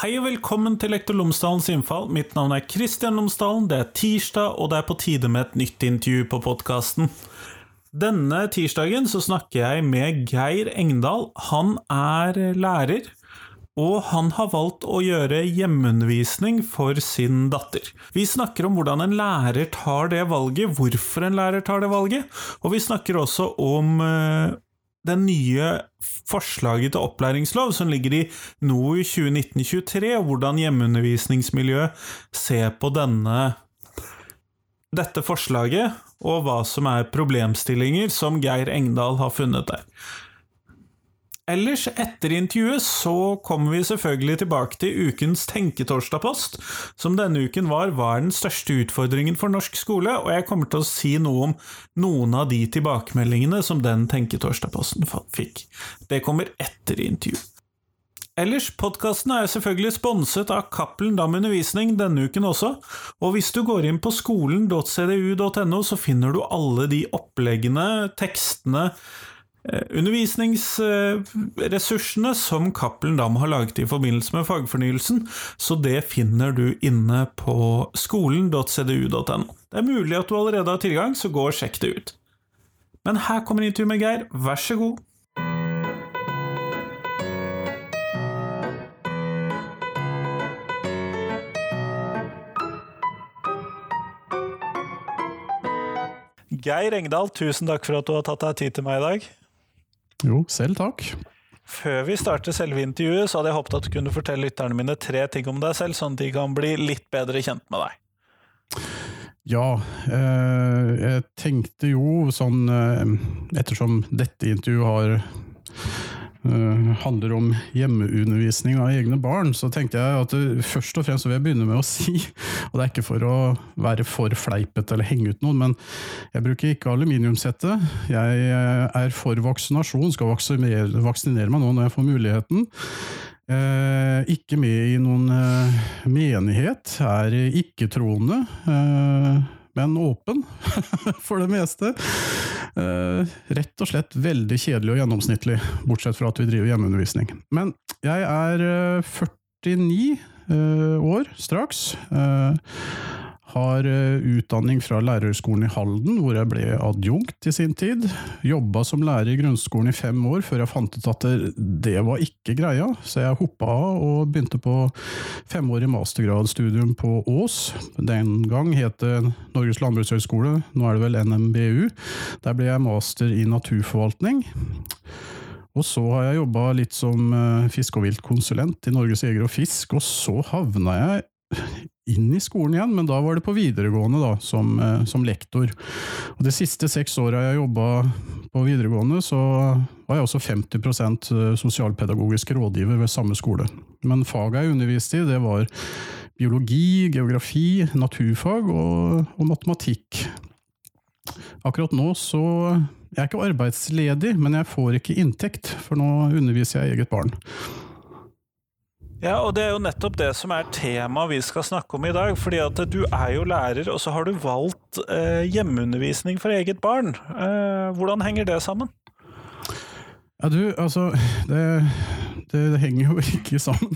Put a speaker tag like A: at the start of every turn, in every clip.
A: Hei og velkommen til Lektor Lomsdalens innfall. Mitt navn er Kristian Lomsdalen. Det er tirsdag, og det er på tide med et nytt intervju på podkasten. Denne tirsdagen så snakker jeg med Geir Engdahl. Han er lærer, og han har valgt å gjøre hjemmeundervisning for sin datter. Vi snakker om hvordan en lærer tar det valget, hvorfor en lærer tar det valget, og vi snakker også om eh, det nye forslaget til opplæringslov som ligger i NOU 2019-23, og hvordan hjemmeundervisningsmiljøet ser på denne, dette forslaget, og hva som er problemstillinger som Geir Engdahl har funnet der. Ellers, etter intervjuet, så kommer vi selvfølgelig tilbake til ukens Tenketorsdag-post, som denne uken var hva er den største utfordringen for norsk skole, og jeg kommer til å si noe om noen av de tilbakemeldingene som den Tenketorsdag-posten fikk. Det kommer etter intervjuet. Ellers, podkasten er selvfølgelig sponset av Cappelen Dam Undervisning denne uken også, og hvis du går inn på skolen.cdu.no, så finner du alle de oppleggene, tekstene, undervisningsressursene som Cappelen Dam har laget i forbindelse med fagfornyelsen, så det finner du inne på skolen.cdu.no. Det er mulig at du allerede har tilgang, så gå og sjekk det ut. Men her kommer intervjuet med Geir, vær så god. Geir Engdahl, tusen takk for at du har tatt deg tid til meg i dag.
B: Jo, selv takk.
A: Før vi starter selve intervjuet, så hadde jeg håpet at du kunne fortelle lytterne mine tre ting om deg selv, sånn at de kan bli litt bedre kjent med deg.
B: Ja, eh, jeg tenkte jo sånn eh, Ettersom dette intervjuet har Uh, handler om hjemmeundervisning av egne barn, så tenkte jeg at det, først og fremst vil jeg begynne med å si, og det er ikke for å være for fleipete eller henge ut noen, men jeg bruker ikke aluminiumshette. Jeg eh, er for vaksinasjon, skal vaksinere, vaksinere meg nå når jeg får muligheten. Eh, ikke med i noen eh, menighet, er ikke-troende. Uh, men åpen, for det meste. Uh, rett og slett veldig kjedelig og gjennomsnittlig, bortsett fra at vi driver hjemmeundervisning. Men jeg er uh, 49 uh, år straks. Har eh, utdanning fra lærerhøgskolen i Halden, hvor jeg ble adjunkt i sin tid. Jobba som lærer i grunnskolen i fem år før jeg fant ut at det var ikke greia, så jeg hoppa av og begynte på femårig mastergradsstudium på Ås. Den gang het det Norges landbrukshøgskole, nå er det vel NMBU. Der ble jeg master i naturforvaltning. Og så har jeg jobba litt som eh, fiske- og viltkonsulent i Norges Jeger og Fisk, og så havna jeg inn i skolen igjen, men da var det på videregående da, som, eh, som lektor. Og De siste seks åra jeg jobba på videregående, så var jeg også 50 eh, sosialpedagogisk rådgiver ved samme skole. Men faget jeg underviste i, det var biologi, geografi, naturfag og, og matematikk. Akkurat nå så Jeg er ikke arbeidsledig, men jeg får ikke inntekt, for nå underviser jeg eget barn.
A: Ja, og det er jo nettopp det som er temaet vi skal snakke om i dag. fordi at du er jo lærer, og så har du valgt eh, hjemmeundervisning for eget barn. Eh, hvordan henger det sammen?
B: Ja, du, altså Det, det, det henger jo ikke sammen.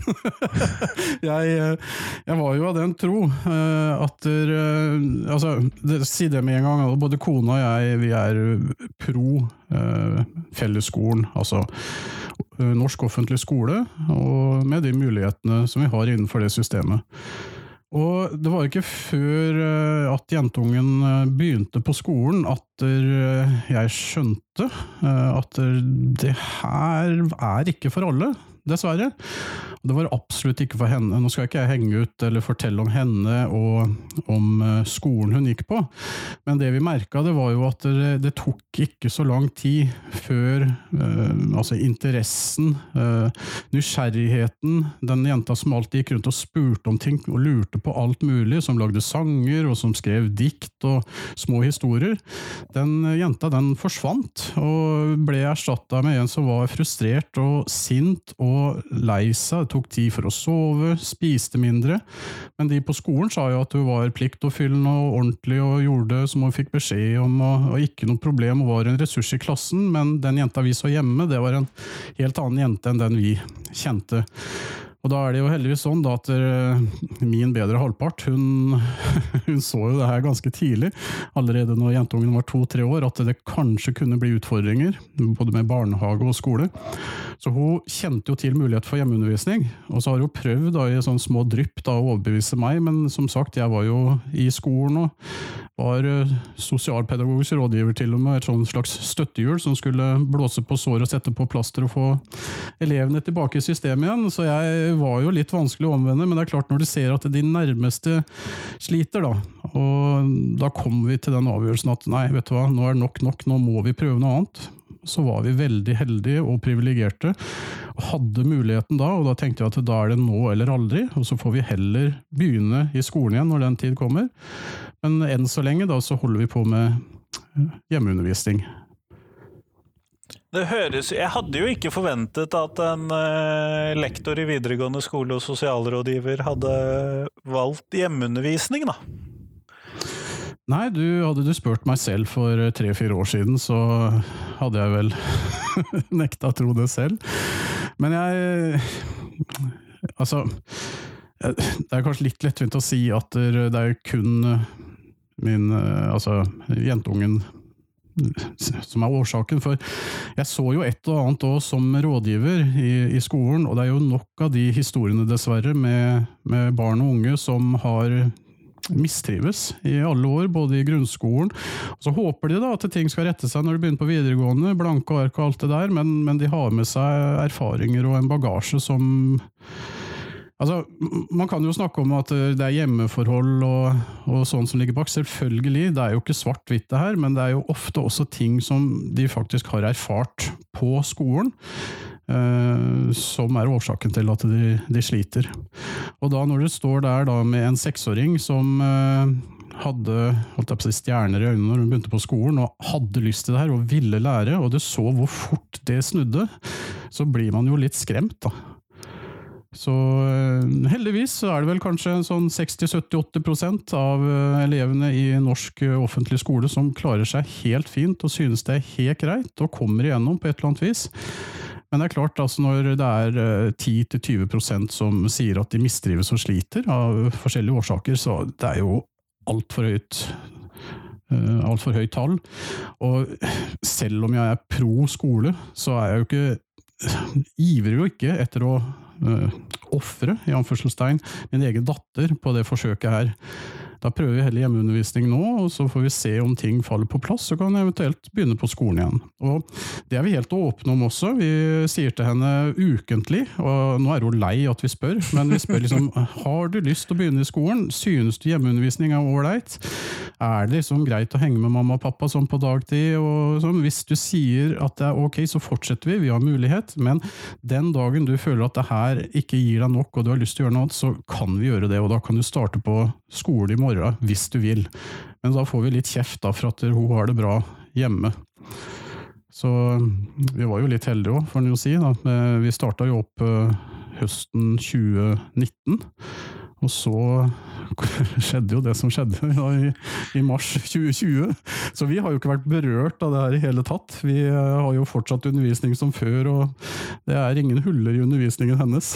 B: jeg, eh, jeg, var jo av den tro uh, at der, uh, Altså, det, si det med en gang. Både kona og jeg vi er pro eh, fellesskolen. Altså norsk offentlig skole, og med de mulighetene som vi har innenfor det systemet. Og det var ikke før at jentungen begynte på skolen at jeg skjønte at det her er ikke for alle dessverre. Det var absolutt ikke for henne. Nå skal ikke jeg henge ut eller fortelle om henne og om eh, skolen hun gikk på, men det vi merka, det var jo at det, det tok ikke så lang tid før eh, altså interessen, eh, nysgjerrigheten, den jenta som alltid gikk rundt og spurte om ting og lurte på alt mulig, som lagde sanger og som skrev dikt og små historier, den jenta den forsvant og ble erstatta med en som var frustrert og sint og og lei seg, tok tid for å sove, spiste mindre. Men de på skolen sa jo at hun var pliktoppfyllende og ordentlig og gjorde som hun fikk beskjed om, og, og ikke noe problem, hun var en ressurs i klassen. Men den jenta vi så hjemme, det var en helt annen jente enn den vi kjente. Og da er det jo heldigvis sånn da at eh, min bedre halvpart hun, hun, så jo det her ganske tidlig, allerede når jentungen var to-tre år, at det kanskje kunne bli utfordringer, både med barnehage og skole. Så hun kjente jo til mulighet for hjemmeundervisning, og så har hun prøvd da, i sånn små drypp da, å overbevise meg, men som sagt, jeg var jo i skolen og var eh, sosialpedagogisk rådgiver til og med, et slags støttehjul som skulle blåse på sår og sette på plaster og få elevene tilbake i systemet igjen. Så jeg var jo litt vanskelig å omvende, men det er klart når du ser at de nærmeste sliter, da, og da kom vi til den avgjørelsen at nei, vet du hva, nå er nok nok, nå må vi prøve noe annet så var vi veldig heldige og privilegerte. Og hadde muligheten da, og da tenkte jeg at da er det nå eller aldri. Og så får vi heller begynne i skolen igjen når den tid kommer. Men enn så lenge da, så holder vi på med hjemmeundervisning.
A: Det høres, Jeg hadde jo ikke forventet at en uh, lektor i videregående skole og sosialrådgiver hadde valgt hjemmeundervisning, da.
B: Nei, du, hadde du spurt meg selv for tre-fire år siden, så hadde jeg vel nekta å tro det selv. Men jeg Altså Det er kanskje litt lettvint å si at det er kun min eh, Altså, jentungen som er årsaken. For jeg så jo et og annet òg som rådgiver i, i, skolen, og det er jo nok av de historiene, dessverre, med, med barn og unge som har mistrives i alle år, både i grunnskolen. Så håper de da at ting skal rette seg når de begynner på videregående, blanke ark og alt det der, men, men de har med seg erfaringer og en bagasje som Altså, Man kan jo snakke om at det er hjemmeforhold og, og sånn som ligger bak. Selvfølgelig, det er jo ikke svart-hvitt det her, men det er jo ofte også ting som de faktisk har erfart på skolen. Uh, som er årsaken til at de, de, sliter. Og da når du står der da med en seksåring som uh, hadde si, stjerner i øynene når hun begynte på skolen, og hadde lyst til det her og ville lære, og du så hvor fort det snudde, så blir man jo litt skremt, da. Så eh, heldigvis er det vel kanskje sånn 60-70-80 av eh, elevene i norsk eh, offentlig skole som klarer seg helt fint og synes det er helt greit og kommer igjennom på et eller annet vis. Men det er klart, altså når det er 10-20% som sier at de mistrives og sliter av forskjellige årsaker, så det er jo altfor høyt altfor høyt tall. Og selv om jeg er pro skole, så er jeg jo ikke ivrer jo ikke etter å uh, ofre min egen datter på det forsøket her. Da prøver vi heller hjemmeundervisning nå, og så får vi se om ting faller på plass, så kan hun eventuelt begynne på skolen igjen. Og Det er vi helt åpne om også. Vi sier til henne ukentlig, og nå er hun lei at vi spør, men vi spør liksom har du lyst til å begynne i skolen, synes du hjemmeundervisning er ålreit? Er det liksom greit å henge med mamma og pappa sånn på dagtid? og sånn? Hvis du sier at det er ok, så fortsetter vi, vi har mulighet, men den dagen du føler at det her ikke gir deg nok, og du har lyst til å gjøre noe annet, så kan vi gjøre det, og da kan du starte på skole i morgen hvis du vil. Men da får vi litt kjeft da, for at hun har det bra hjemme. Så vi var jo litt heldige òg, får en jo si. Da. Vi starta jo opp eh, høsten 2019. Og så skjedde jo det som skjedde i, i, mars 2020. Så vi har jo ikke vært berørt av det her i hele tatt. Vi uh, har jo fortsatt undervisning som før, og det er ingen huller i undervisningen hennes.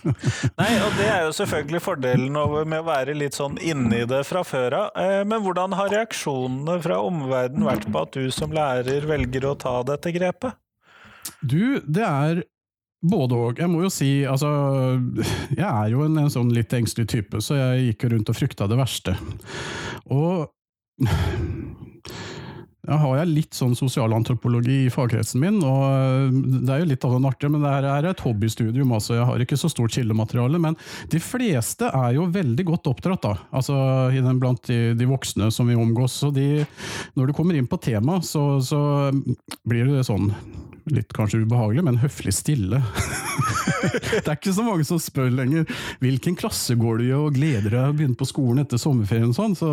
A: Nei, og det er jo selvfølgelig fordelen med å være litt sånn inni det fra før av. Eh, men hvordan har reaksjonene fra omverdenen vært på at du som lærer velger å ta dette grepet?
B: Du, det er både og. Jeg må jo si, altså Jeg er jo en, en sånn litt engstelig type, så jeg gikk rundt og frykta det verste. Og da har jeg litt sånn sosialantropologi i fagkretsen min, og det er jo litt av den artige, men det her er et hobbystudium, altså jeg har ikke så stort kildemateriale. Men de fleste er jo veldig godt oppdratt, da, altså blant de, de voksne som vi omgås. Så de, når du kommer inn på temaet, så, så blir det sånn litt kanskje ubehagelig, men høflig stille. det er ikke så mange som spør lenger hvilken klasse går du i og gleder deg å begynne på skolen etter sommerferien. Sånn. Så,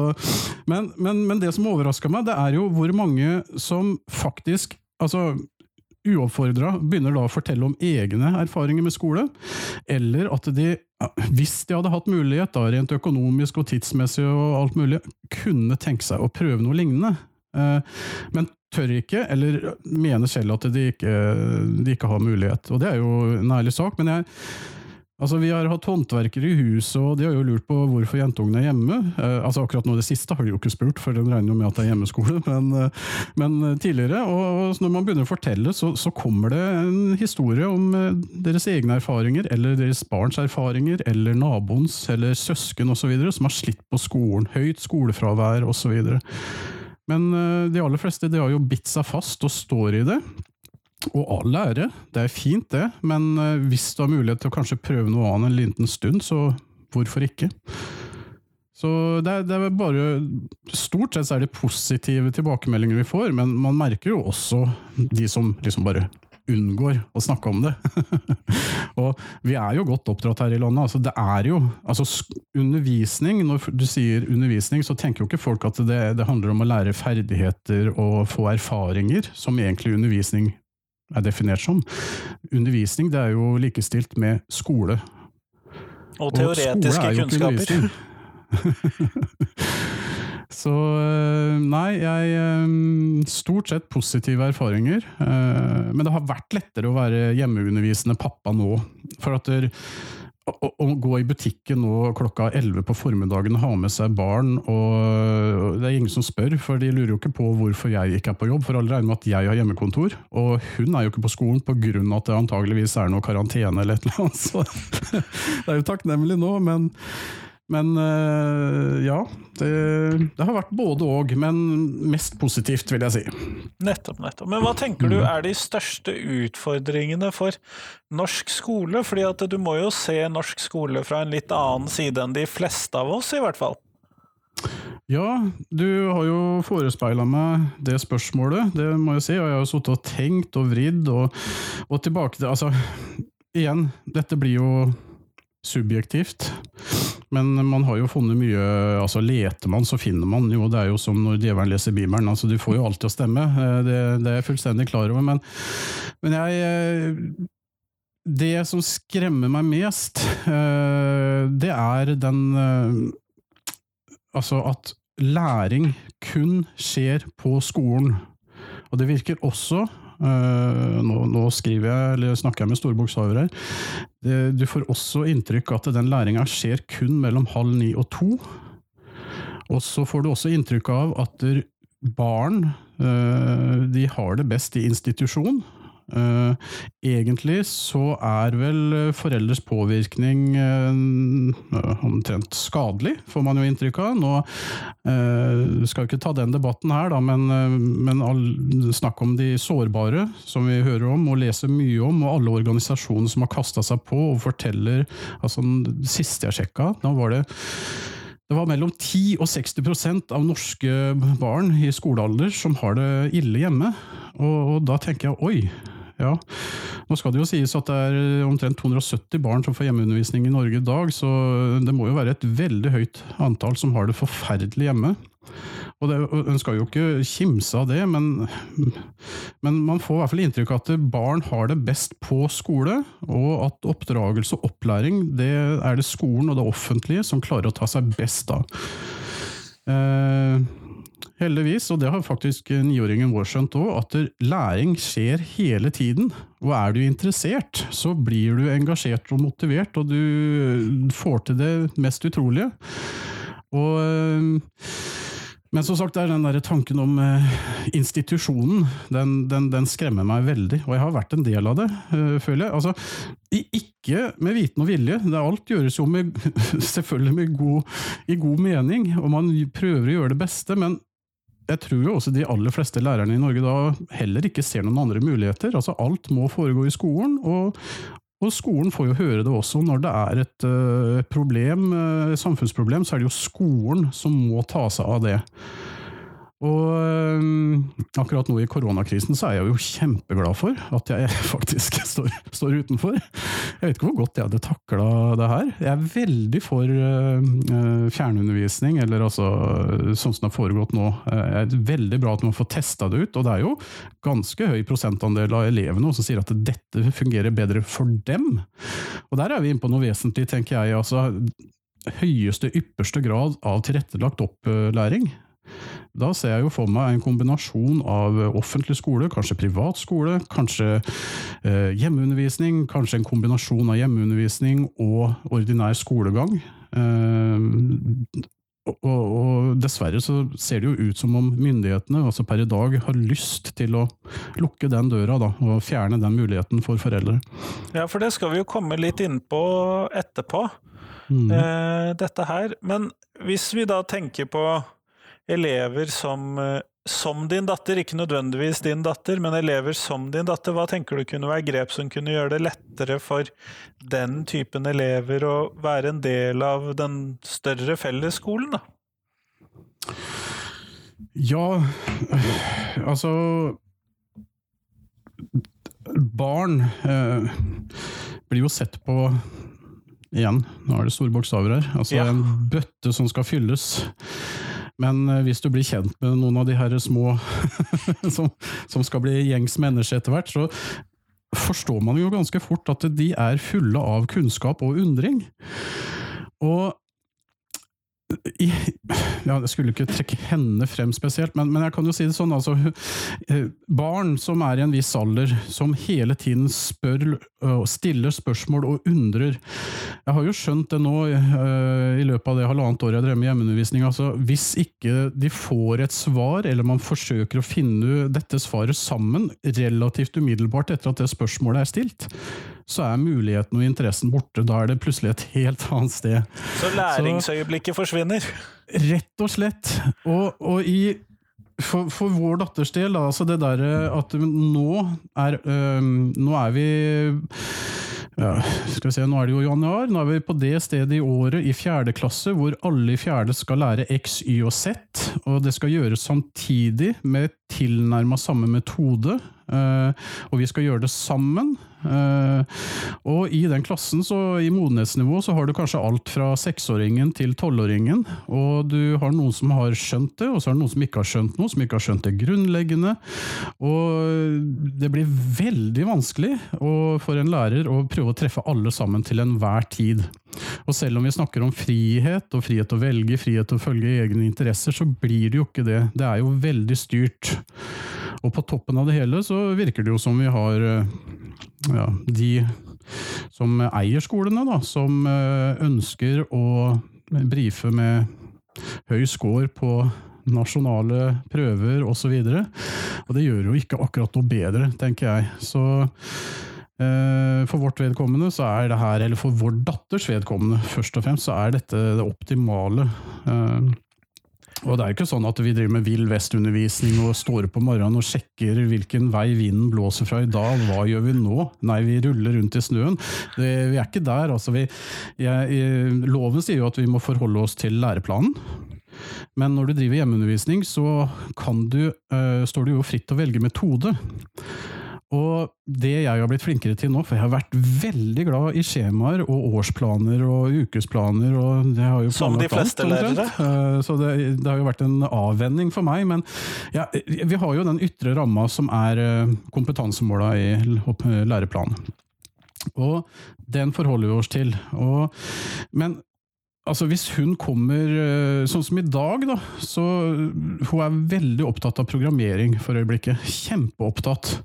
B: men, men, men, det som overraska meg, det er jo hvor mange som faktisk altså, uoppfordra begynner da å fortelle om egne erfaringer med skole, eller at de, hvis de hadde hatt mulighet, da, rent økonomisk og tidsmessig og alt mulig, kunne tenke seg å prøve noe lignende. Eh, men tør ikke, eller mener selv at de ikke, de ikke, har mulighet. Og det er jo en ærlig sak, men jeg, Altså, Vi har hatt håndverkere i huset, og de har jo lurt på hvorfor jentungene er hjemme. Eh, altså Akkurat nå det siste har de jo ikke spurt, for de regner jo med at det er hjemmeskole. Men, eh, men tidligere, og, og, når man begynner å fortelle, så, så, kommer det en historie om eh, deres egne erfaringer, eller deres barns erfaringer, eller naboens, eller søsken osv., som har slitt på skolen. Høyt skolefravær osv. Men eh, de aller fleste de har jo bitt seg fast og står i det. Og all ære, det er fint det, men eh, hvis du har mulighet til å kanskje prøve noe annet en liten stund, så hvorfor ikke? Så det er, det er bare Stort sett så er det positive tilbakemeldinger vi får, men man merker jo også de som liksom bare unngår å snakke om det. og vi er jo godt oppdratt her i landet. altså Det er jo altså undervisning, Når du sier undervisning, så tenker jo ikke folk at det, det handler om å lære ferdigheter og få erfaringer, som egentlig undervisning er definert som. Undervisning det er jo likestilt med skole.
A: Og teoretiske og kunnskaper.
B: Så eh, nei, jeg eh, Stort sett positive erfaringer. Eh, men det har vært lettere å være hjemmeundervisende pappa nå. For at der, å, å, gå i butikken nå klokka 11 på formiddagen og ha med seg barn og Det er ingen som spør, for de lurer jo ikke på hvorfor jeg ikke er på jobb. For alle regner med at jeg har hjemmekontor, og hun er jo ikke på skolen pga. at det antageligvis er noe karantene eller et eller annet. Så det er jo takknemlig nå, men men uh, ja, det, det, har vært både og, men mest positivt, vil jeg si.
A: Nettopp, nettopp. Men hva tenker du er de største utfordringene for norsk skole? Fordi at du må jo se norsk skole fra en litt annen side enn de fleste av oss, i hvert fall.
B: Ja, du har jo forespeila meg det spørsmålet, det må jeg si. Og jeg har jo sittet og tenkt og vridd og, og tilbake til Altså, igjen, dette blir jo subjektivt. Men man har jo funnet mye altså Leter man, så finner man jo. Det er jo som når djevelen leser Bibelen. altså Du får jo alltid å stemme. Eh, det, det er jeg fullstendig klar over. Men, men jeg eh, Det som skremmer meg mest, eh, det er den Altså at læring kun skjer på skolen. Og det virker også nå, nå, skriver jeg, eller snakker jeg med store bokstaver her. Du får også inntrykk av at den læringa skjer kun mellom halv ni og to. Og så får du også inntrykk av at barn uh, de har det best i institusjon. Uh, egentlig så er vel foreldres påvirkning uh, omtrent skadelig, får man jo inntrykk av. Nå skal vi ikke ta den debatten her, da, men, men snakk om de sårbare, som vi hører om og leser mye om, og alle organisasjoner som har kasta seg på og forteller altså Det siste jeg sjekka, da var det det var mellom 10 og 60% av norske barn i skolealder som har det ille hjemme. Og, og da tenker jeg oi, ja. Nå skal det jo sies at det er omtrent 270 barn som får hjemmeundervisning i Norge i dag, så det må jo være et veldig høyt antall som har det forferdelig hjemme. Og det, En skal jo ikke kimse av det, men, men, man får i hvert fall inntrykk av at barn har det best på skole, og at oppdragelse og opplæring det er det skolen og det offentlige som klarer å ta seg best av. Eh, Heldigvis, og det har faktisk niåringen vår skjønt òg, at læring skjer hele tiden. Og er du interessert, så blir du engasjert og motivert, og du får til det mest utrolige. Og, eh, men som sagt, den der tanken om eh, institusjonen, den, den, den, skremmer meg veldig. Og jeg har vært en del av det, eh, føler jeg. Altså, ikke med viten og vilje, det alt gjøres jo med, selvfølgelig med god, i god mening, og man prøver å gjøre det beste, men jeg tror jo også de aller fleste lærerne i Norge da heller ikke ser noen andre muligheter. Altså Alt må foregå i skolen, og, og skolen får jo høre det også. Når det er et uh, problem, uh, samfunnsproblem, så er det jo skolen som må ta seg av det. Og um, akkurat nå i koronakrisen så er jeg jo kjempeglad for at jeg faktisk står, står utenfor. Jeg vet ikke hvor godt jeg hadde takla det her. Jeg er veldig for uh, fjernundervisning, eller altså sånn som det har foregått nå. Det er veldig bra at man får testa det ut, og det er jo ganske høy prosentandel av elevene som sier at dette fungerer bedre for dem. Og der er vi inne på noe vesentlig, tenker jeg. altså høyeste, ypperste grad av tilrettelagt opplæring. Da ser jeg jo for meg en kombinasjon av offentlig skole, kanskje privat skole, kanskje eh, hjemmeundervisning, kanskje en kombinasjon av hjemmeundervisning og ordinær skolegang. Eh, og, dessverre så ser det jo ut som om myndighetene altså per i dag har lyst til å lukke den døra da, og fjerne den muligheten for foreldre.
A: Ja, for det skal vi jo komme litt inn på etterpå, mm. eh, dette her. Men hvis vi da tenker på elever som, eh, som din datter, ikke nødvendigvis din datter, men elever som din datter, hva tenker du kunne være grep som kunne gjøre det lettere for den typen elever å være en del av den større fellesskolen, da?
B: Ja, altså Barn eh, blir jo sett på Igjen, nå er det store bokstaver her. Altså ja. en bøtte som skal fylles. Men eh, hvis du blir kjent med noen av de her små som, som, skal bli gjengs mennesker etter hvert, så forstår man jo ganske fort at de er fulle av kunnskap og undring. Og i, ja, Jeg skulle ikke trekke henne frem spesielt, men, men, jeg kan jo si det sånn. altså eh, Barn som er i en viss alder, som hele tiden spør, stiller spørsmål og undrer. Jeg har jo skjønt det nå eh, i løpet av det halvannet året jeg drev med hjemmeundervisning. altså Hvis ikke de får et svar, eller man forsøker å finne dette svaret sammen relativt umiddelbart etter at det spørsmålet er stilt, så er muligheten og interessen borte. Da er det plutselig et helt annet sted.
A: Så læringsøyeblikket forsvinner?
B: Rett og slett. Og, og i for, for, vår datters del, altså det derre at nå er, øh, nå er vi ja, skal vi se, Nå er det jo januar. Nå er vi på det stedet i året i fjerde klasse hvor alle i fjerde skal lære X, Y og Z. Og det skal gjøres samtidig med tilnærma samme metode. Uh, og vi skal gjøre det sammen. Uh, og i den klassen, så i modenhetsnivå, så har du kanskje alt fra seksåringen til tolvåringen. Og du har noen som har skjønt det, og så er det noen som ikke har skjønt noe, som ikke har skjønt det grunnleggende. Og det blir veldig vanskelig for en lærer å prøve å treffe alle sammen til enhver tid. Og selv om vi snakker om frihet, og frihet til å velge, frihet til å følge egne interesser, så blir det jo ikke det. Det er jo veldig styrt. Og på toppen av det hele så virker det jo som vi har ja, de som eier skolene, da, som eh, ønsker å brife med høy score på nasjonale prøver osv. Og, så og det gjør jo ikke akkurat noe bedre, tenker jeg. Så eh, for vårt vedkommende så er det her, eller for vår datters vedkommende først og fremst, så er dette det optimale. Eh, og det er ikke sånn at vi driver med vill vest-undervisning og står om morgenen og sjekker hvilken vei vinden blåser fra i dag, hva gjør vi nå? Nei, vi ruller rundt i snøen. Det, vi er ikke der. Altså, vi, jeg, loven sier jo at vi må forholde oss til læreplanen. Men når du driver hjemmeundervisning, så du, uh, står du jo fritt til å velge metode. Og det jeg har blitt flinkere til nå, for jeg har vært veldig glad i skjemaer og årsplaner og ukesplaner og det har jo
A: Som de fleste alt, lærere?
B: Eh, så det, det, har jo vært en avvenning for meg. Men ja, vi har jo den ytre ramma som er eh, kompetansemåla i læreplanen. Og den forholder vi oss til. Og, men Altså Hvis hun kommer eh, sånn som i dag, da, så hun er veldig opptatt av programmering for øyeblikket. Kjempeopptatt.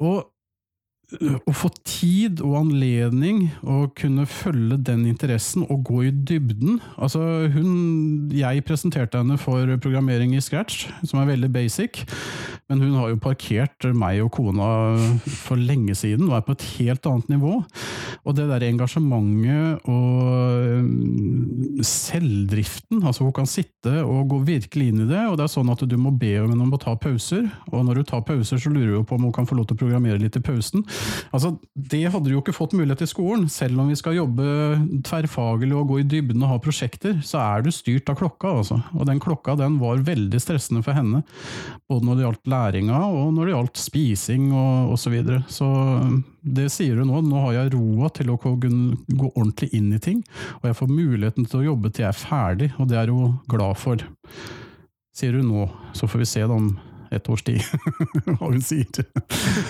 B: Og å få tid og anledning å kunne følge den interessen og gå i dybden Altså, hun Jeg presenterte henne for programmering i Scratch, som er veldig basic, men hun har jo parkert meg og kona for lenge siden og er på et helt annet nivå. Og det der engasjementet og selvdriften, altså hun kan sitte og gå virkelig inn i det, og det er sånn at du må be henne om å ta pauser, og når du tar pauser, så lurer du på om hun kan få lov til å programmere litt i pausen. Altså, det hadde du jo ikke fått mulighet i skolen. Selv om vi skal jobbe tverrfaglig og gå i dybden og ha prosjekter, så er du styrt av klokka. Altså. Og den klokka den var veldig stressende for henne. Både når det gjaldt læringa og når det gjaldt spising og osv. Så, videre. så det sier du nå. Nå har jeg roa til å gå ordentlig inn i ting. Og jeg får muligheten til å jobbe til jeg er ferdig, og det er hun glad for. Sier du nå. Så får vi se om et års tid, hva hun sier.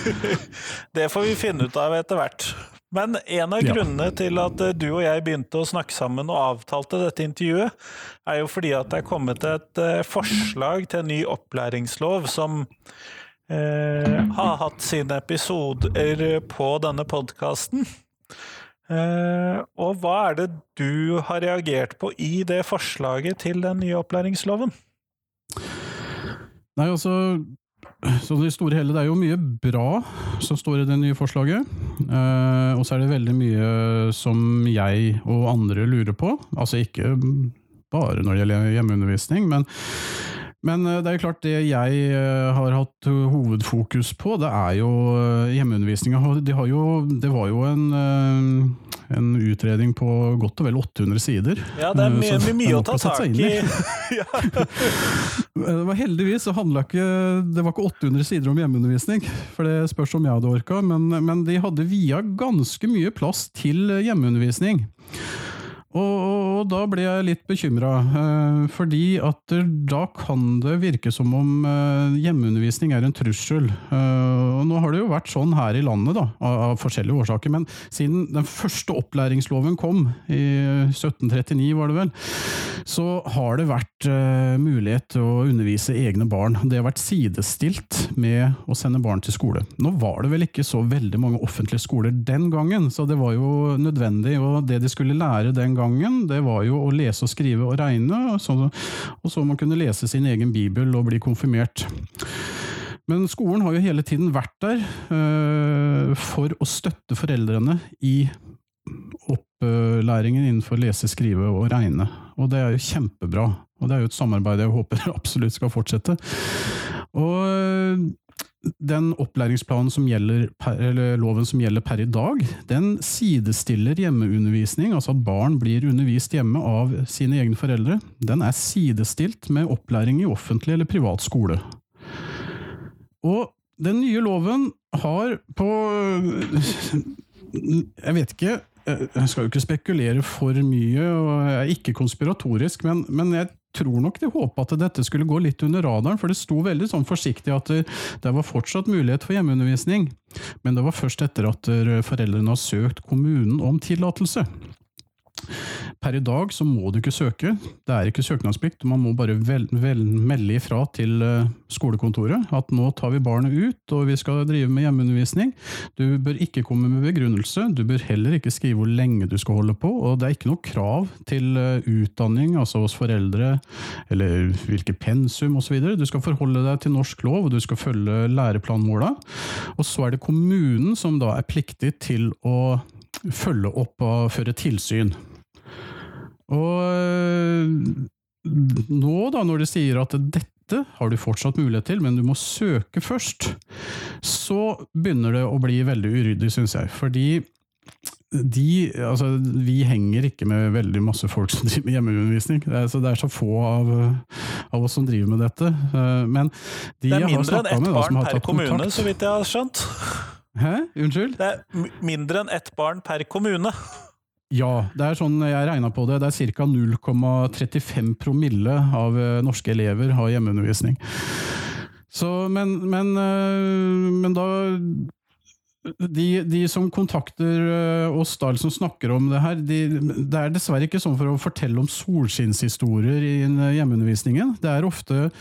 A: det får vi finne ut av etter hvert. Men en av
B: Ja.
A: grunnene til at eh, du og jeg begynte å snakke sammen og avtalte dette intervjuet, er jo fordi at det er kommet et eh, forslag til en ny opplæringslov som eh, har hatt sine episoder på denne podkasten. Eh, og hva er det du har reagert på i det forslaget til den nye opplæringsloven?
B: Nei, altså så det store hele, det er jo mye bra som står i det nye forslaget. Eh, og så er det veldig mye som jeg og andre lurer på. Altså ikke bare når det gjelder hjemmeundervisning, men, men eh, det er jo klart det jeg eh, har hatt hovedfokus på, det er jo eh, hjemmeundervisninga. De det var jo en, eh, en utredning på godt og vel 800 sider.
A: Ja, det er
B: Eh,
A: mye, mye, mye å ta tak i.
B: Det var Heldigvis så handla ikke Det var ikke 800 sider om hjemmeundervisning, for det spørs om jeg hadde orka, men, men de hadde via ganske mye plass til hjemmeundervisning. Og, og, og da ble jeg litt bekymra, eh, fordi at da kan det virke som om eh, hjemmeundervisning er en trussel. Eh, og nå har det jo vært sånn her i landet, da, av, av forskjellige årsaker, men siden den første opplæringsloven kom, i 1739 var det vel, så har det vært eh, mulighet til å undervise egne barn. Det har vært sidestilt med å sende barn til skole. Nå var det vel ikke så veldig mange offentlige skoler den gangen, så det var jo nødvendig. Og det de skulle lære den gangen, det var jo å lese og skrive og regne, og så, man kunne lese sin egen bibel og bli konfirmert. Men skolen har jo hele tiden vært der eh, for å støtte foreldrene i opplæringen innenfor lese, skrive og regne. Og det er jo kjempebra. Og det er jo et samarbeid jeg håper absolutt skal fortsette. Og den opplæringsplanen som gjelder eller loven som gjelder per i dag, den sidestiller hjemmeundervisning, altså at barn blir undervist hjemme av sine egne foreldre, den er sidestilt med opplæring i offentlig eller privat skole. Og den nye loven har på Jeg vet ikke, jeg skal jo ikke spekulere for mye, og jeg er ikke konspiratorisk, men, men jeg tror nok de håpa at dette skulle gå litt under radaren, for det sto veldig sånn forsiktig at det, var fortsatt mulighet for hjemmeundervisning. Men det var først etter at foreldrene har søkt kommunen om tillatelse. Per i dag så må du ikke søke, det er ikke søknadsplikt. Man må bare vel, vel, melde ifra til eh, skolekontoret at nå tar vi barnet ut og vi skal drive med hjemmeundervisning. Du bør ikke komme med begrunnelse, du bør heller ikke skrive hvor lenge du skal holde på, og det er ikke noe krav til eh, utdanning, altså hos foreldre, eller hvilke pensum osv. Du skal forholde deg til norsk lov, og du skal følge læreplanmåla. Og så er det kommunen som da er pliktig til å følge opp og føre tilsyn. Og nå, da, når de sier at dette har du fortsatt mulighet til, men du må søke først, så begynner det å bli veldig uryddig, syns jeg. Fordi de, altså, vi henger ikke med veldig masse folk som driver med hjemmeundervisning. Det er, så, det er så få av, av, oss som driver med dette. Men de
A: det er mindre enn ett barn per kommune,
B: kontakt
A: så vidt jeg har skjønt.
B: Hæ? Unnskyld?
A: Det er mindre enn ett barn per kommune.
B: Ja, det er sånn jeg regna på det. Det er ca. 0,35 promille av eh, norske elever har hjemmeundervisning. Så, men, men, eh, men da de, de som kontakter eh, oss, da, som snakker om det her, de, det er dessverre ikke sånn for å fortelle om solskinnshistorier i eh, hjemmeundervisningen. Det er ofte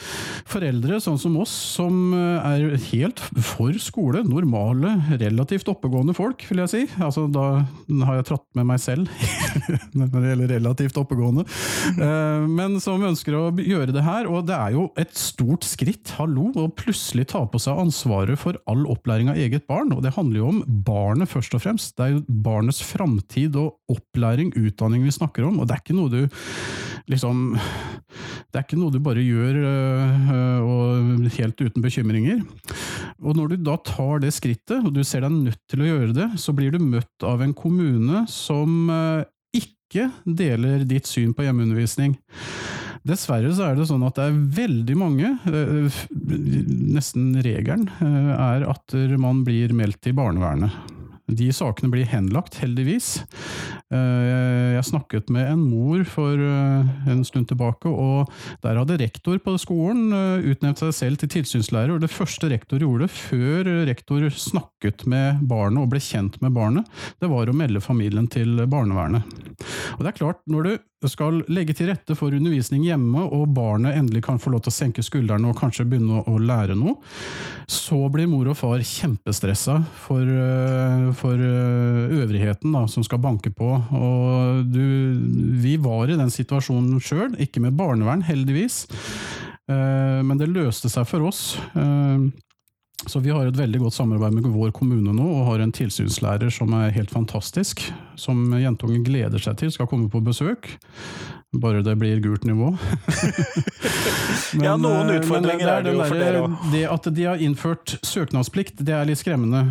B: foreldre, sånn som oss, som eh, er helt for skole. Normale, relativt oppegående folk, vil jeg si. Altså, da har jeg tratt med meg selv når det gjelder relativt oppegående. Men som ønsker å gjøre det her. Og det er jo et stort skritt, hallo, å plutselig ta på seg ansvaret for all opplæring av eget barn. Og det handler jo om barnet først og fremst. Det er jo barnets framtid og opplæring, utdanning vi snakker om. Og det er ikke noe du liksom Det er ikke noe du bare gjør øh, og helt uten bekymringer. Og når du da tar det skrittet, og du ser deg nødt til å gjøre det, så blir du møtt av en kommune som øh, ikke deler ditt syn på hjemmeundervisning. Dessverre så er det sånn at det er veldig mange, øh, nesten regelen, øh, er at man blir meldt til barnevernet. De sakene blir henlagt, heldigvis. Eh, jeg snakket med en mor for eh, en stund tilbake, og der hadde rektor på skolen eh, utnevnt seg selv til tilsynslærer. og Det første rektor gjorde før rektor snakket med barnet og ble kjent med barnet, det var å melde familien til barnevernet. Og det er klart, når du skal legge til rette for undervisning hjemme, og barnet endelig kan få lov til å senke skuldrene og kanskje begynne å lære noe, så blir mor og far kjempestressa for, for øvrigheten da, som skal banke på. Og du, vi var i den situasjonen sjøl, ikke med barnevern, heldigvis. Eh, men det løste seg for oss. Eh, så vi har et veldig godt samarbeid med vår kommune nå, og har en tilsynslærer som er helt fantastisk. Som jentungen gleder seg til skal komme på besøk. Bare det blir gult nivå.
A: men, ja, noen eh, utfordringer det er, det jo for dere òg.
B: Det at de har innført søknadsplikt, det er litt skremmende.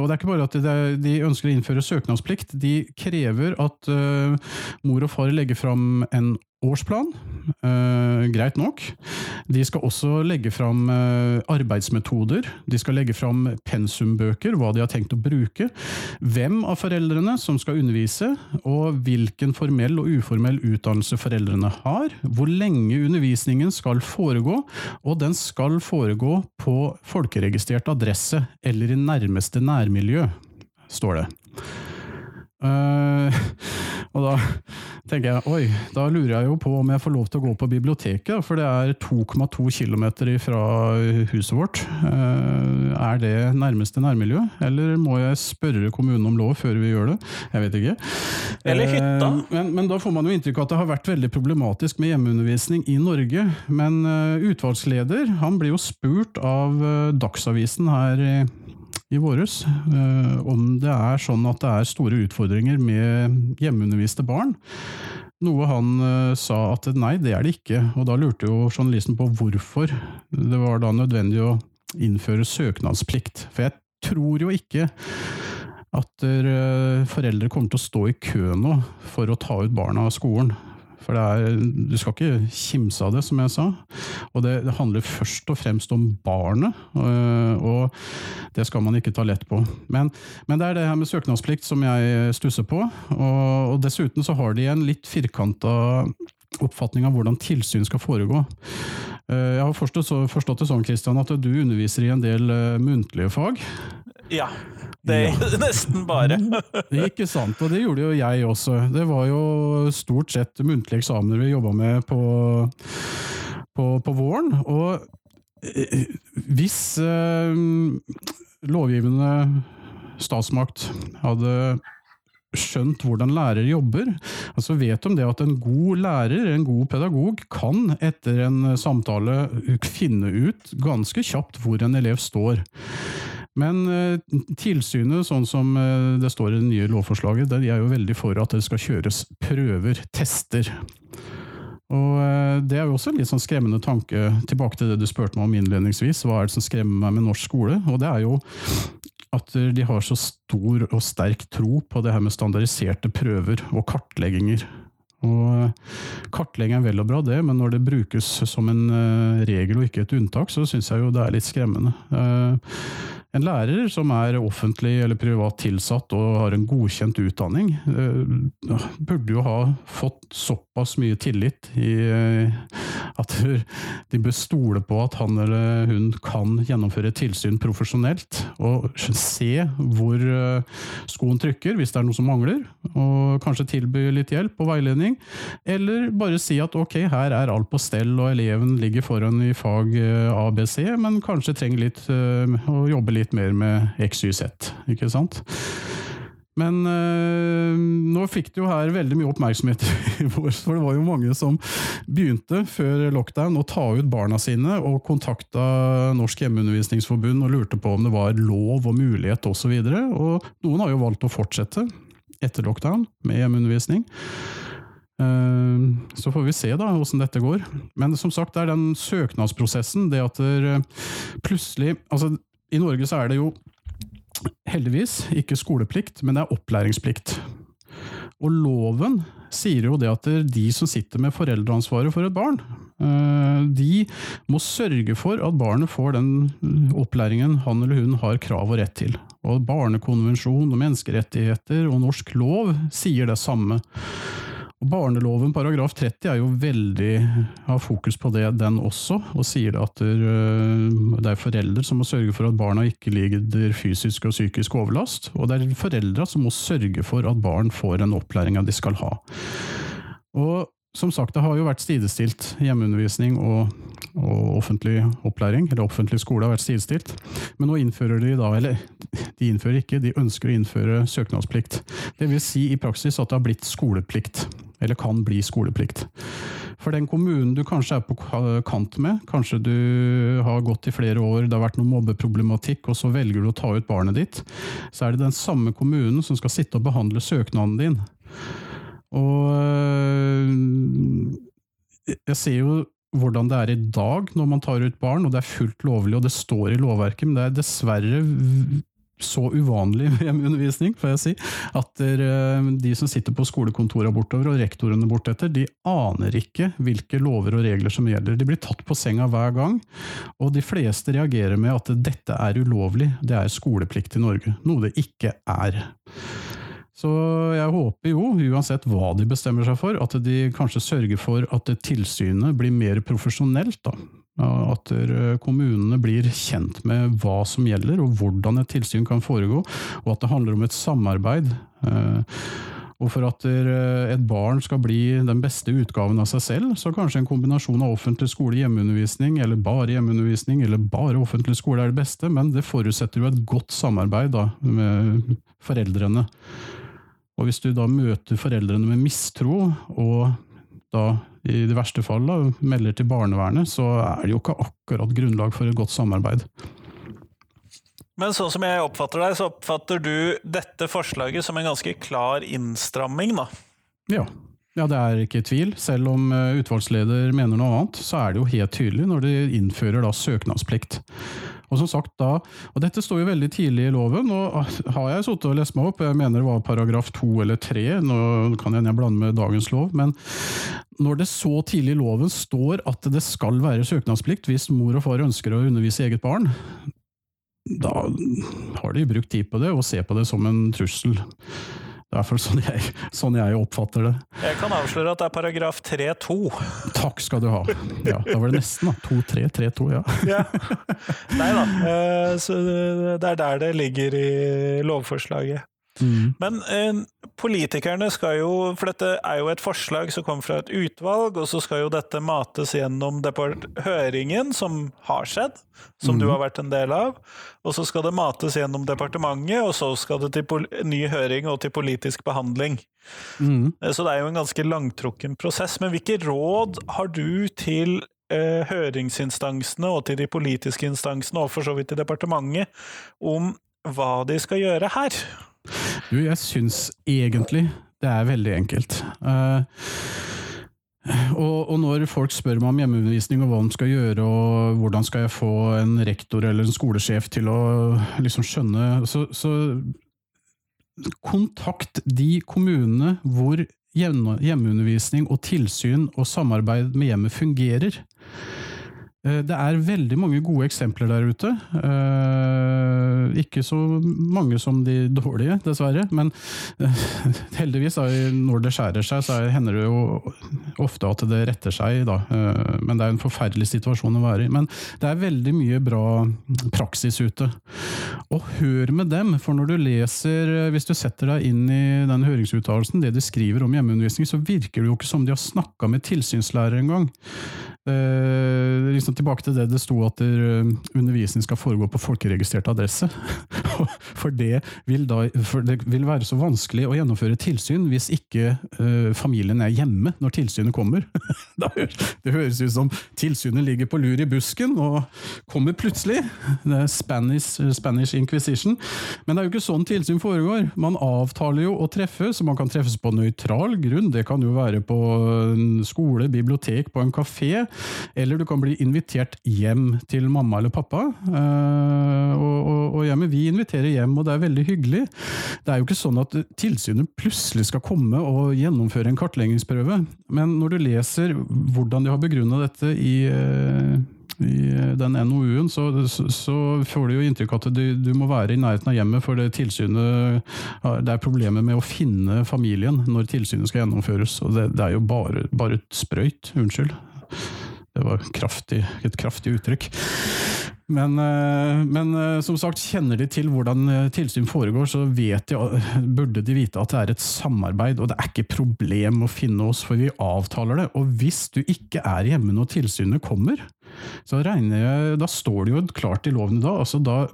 B: Og det er ikke bare at de ønsker å innføre søknadsplikt, de krever at mor og far legger fram en årsplan. Uh, greit nok. De skal også legge fram uh, arbeidsmetoder. De skal legge fram pensumbøker, hva de har tenkt å bruke. Hvem av foreldrene som skal undervise, og hvilken formell og uformell utdannelse foreldrene har. Hvor lenge undervisningen skal foregå, og den skal foregå på folkeregistrert adresse eller i nærmeste nærmiljø, står det. Uh, og da tenker jeg oi, da lurer jeg jo på om jeg får lov til å gå på biblioteket, for det er 2,2 km fra huset vårt. Uh, er det nærmeste nærmiljø, eller må jeg spørre kommunen om lov før vi gjør det? Jeg vet ikke.
A: Eller hytta.
B: Uh, men, men, da får man jo inntrykk av at det har vært veldig problematisk med hjemmeundervisning i Norge. Men utvalgsleder han blir jo spurt av Dagsavisen her i våres eh, om det er sånn at det er store utfordringer med hjemmeunderviste barn. Noe han eh, sa at nei, det er det ikke, og da lurte jo journalisten på hvorfor det var da nødvendig å innføre søknadsplikt. For jeg tror jo ikke at eh, foreldre kommer til å stå i kø nå for å ta ut barna av skolen. For er, du skal ikke kimse av det, som jeg sa. Og det, det handler først og fremst om barnet, og, og det skal man ikke ta lett på. Men, men, det er det her med søknadsplikt som jeg stusser på. Og, og dessuten så har de en litt firkanta oppfatning av hvordan tilsyn skal foregå. Eh, jeg har forstått, det sånn Christian, at du underviser i en del eh, muntlige fag.
A: Ja. Det er ja. nesten bare.
B: ikke sant, og det gjorde jo jeg også. Det var jo stort sett muntlige eksamener vi jobba med på, på, på, våren. Og eh, hvis eh, lovgivende statsmakt hadde skjønt hvordan lærere jobber, altså vet de det at en god lærer, en god pedagog, kan etter en samtale finne ut ganske kjapt hvor en elev står. Men eh, tilsynet, sånn som eh, det står i det nye lovforslaget, de er jo veldig for at det skal kjøres prøver, tester. Og eh, Det er jo også en litt sånn skremmende tanke, tilbake til det du spurte meg om innledningsvis. Hva er det som skremmer meg med norsk skole? Og det er jo at de har så stor og sterk tro på det her med standardiserte prøver og kartlegginger. Og Kartlegging er vel og bra, det, men når det brukes som en regel og ikke et unntak, så syns jeg jo det er litt skremmende. En lærer som er offentlig eller privat tilsatt og har en godkjent utdanning, eh, burde jo ha fått såpass mye tillit i eh, at de bør stole på at han eller hun kan gjennomføre tilsyn profesjonelt, og se hvor eh, skoen trykker hvis det er noe som mangler, og kanskje tilby litt hjelp og veiledning, eller bare si at ok, her er alt på stell og eleven ligger foran i fag ABC, men kanskje trenger litt å jobbe litt litt mer med XYZ, ikke sant? Men øh, nå fikk det jo her veldig mye oppmerksomhet i vår, for det var jo mange som begynte før lockdown å ta ut barna sine og kontakta Norsk hjemmeundervisningsforbund og lurte på om det var lov og mulighet osv. Og, så og noen har jo valgt å fortsette etter lockdown med hjemmeundervisning. Eh, så får vi se da hvordan dette går. Men som sagt, det er den søknadsprosessen, det at det plutselig altså i Norge så er det jo heldigvis ikke skoleplikt, men det er opplæringsplikt. Og loven sier jo det at de som sitter med foreldreansvaret for et barn, eh, de må sørge for at barnet får den opplæringen han eller hun har krav og rett til. Og barnekonvensjon og menneskerettigheter og norsk lov sier det samme. Barneloven paragraf 30 er jo veldig, har fokus på det, den også, og sier at det er foreldre som må sørge for at barna ikke lider fysisk og psykisk overlast, og det er foreldra som må sørge for at barn får en opplæringa de skal ha. Og som sagt, det har jo vært sidestilt. Hjemmeundervisning og, og, offentlig opplæring, eller offentlig skole har vært sidestilt. Men nå innfører de da, eller de innfører ikke, de ønsker å innføre søknadsplikt. Det vil si i praksis at det har blitt skoleplikt. Eller kan bli skoleplikt. For den kommunen du kanskje er på kant med, kanskje du har gått i flere år, det har vært noe mobbeproblematikk, og så velger du å ta ut barnet ditt, så er det den samme kommunen som skal sitte og behandle søknaden din. Og jeg ser jo hvordan det er i dag når man tar ut barn, og det er fullt lovlig, og det står i lovverket, men det er dessverre så uvanlig med hjemmeundervisning, får jeg si, at de som sitter på skolekontorene bortover, og rektorene bortetter, de aner ikke hvilke lover og regler som gjelder. De blir tatt på senga hver gang, og de fleste reagerer med at dette er ulovlig, det er skoleplikt i Norge, noe det ikke er. Så jeg håper jo, uansett hva de bestemmer seg for, at de kanskje sørger for at tilsynet blir mer profesjonelt. da. At kommunene blir kjent med hva som gjelder, og hvordan et tilsyn kan foregå. Og at det handler om et samarbeid. Og for at et barn skal bli den beste utgaven av seg selv, så kanskje en kombinasjon av offentlig skole, hjemmeundervisning, eller bare hjemmeundervisning, eller bare offentlig skole er det beste, men det forutsetter jo et godt samarbeid da, med foreldrene. Og hvis du da møter foreldrene med mistro, og da i det verste fall da, melder til barnevernet, så er det jo ikke akkurat grunnlag for et godt samarbeid.
A: Men sånn som jeg oppfatter deg, så oppfatter du dette forslaget som en ganske klar innstramming, da?
B: Ja. Ja, det er ikke tvil. Selv om utvalgsleder mener noe annet, så er det jo helt tydelig når de innfører da søknadsplikt. Og som sagt da, og Dette står jo veldig tidlig i loven, og har jeg sittet og lest meg opp, jeg mener det var paragraf to eller tre, nå kan jeg blande med dagens lov, men når det så tidlig i loven står at det skal være søknadsplikt hvis mor og far ønsker å undervise eget barn, da har de brukt tid på det og ser på det som en trussel. Det er i hvert fall sånn jeg, sånn jeg, oppfatter det.
A: Jeg kan avsløre at det er paragraf 3-2.
B: Takk skal du ha. Ja, Da var det nesten, da. 2-3, 3-2, ja. ja.
A: Nei da. Eh, så det er der det ligger i lovforslaget. Mm. Men eh, politikerne skal jo For dette er jo et forslag som kommer fra et utvalg, og så skal jo dette mates gjennom høringen, som har skjedd, som mm. du har vært en del av. Og så skal det mates gjennom departementet, og så skal det til ny høring og til politisk behandling. Mm. Eh, så det er jo en ganske langtrukken prosess. Men hvilke råd har du til eh, høringsinstansene og til de politiske instansene, og for så vidt til departementet, om hva de skal gjøre her?
B: Du, jeg syns egentlig det er veldig enkelt. Uh, og, og, når folk spør meg om hjemmeundervisning og hva de skal gjøre, og hvordan skal jeg få en rektor eller en skolesjef til å liksom skjønne så, så kontakt de kommunene hvor hjemmeundervisning og tilsyn og samarbeid med hjemmet fungerer. Eh, det er veldig mange gode eksempler der ute. Eh, ikke så mange som de dårlige, dessverre. Men eh, heldigvis, når det skjærer seg, så hender det jo ofte at det retter seg. Da. Men det er en forferdelig situasjon å være i. Men det er veldig mye bra praksis ute. Og hør med dem, for når du leser, hvis du setter deg inn i den høringsuttalelsen, det de skriver om hjemmeundervisning, så virker det jo ikke som de har snakka med tilsynslærer engang. Eh, liksom tilbake til det det sto at eh, undervisning skal foregå på folkeregistrert adresse. for, det da, for det vil være så vanskelig å gjennomføre tilsyn hvis ikke eh, familien er hjemme når tilsynet kommer. det høres ut som tilsynet ligger på lur i busken og kommer plutselig. Det er Spanish, Spanish Inquisition. Men det er jo ikke sånn tilsyn foregår. Man avtaler jo å treffe, så man kan treffes på nøytral grunn. Det kan jo være på en skole, bibliotek, på en kafé. Eller du kan bli invitert hjem til mamma eller pappa. Eh, og, og, og hjemme, vi inviterer hjem, og det er veldig hyggelig. Det er jo ikke sånn at tilsynet plutselig skal komme og gjennomføre en kartleggingsprøve. Men når du leser hvordan de har begrunna dette i, eh, i den NOU-en, så, så, får du jo inntrykk av at du, du, må være i nærheten av hjemmet, for det tilsynet Det er problemer med å finne familien når tilsynet skal gjennomføres. og Det, det er jo bare, bare sprøyt. Unnskyld. Det var kraftig, et kraftig uttrykk. Men, eh, men, eh, som sagt, kjenner de til hvordan eh, tilsyn foregår, så de, burde de vite at det er et samarbeid. Og det er ikke problem å finne oss, for vi avtaler det. Og hvis du ikke er hjemme når tilsynet kommer, så regner jeg, da står det jo klart i loven da. altså da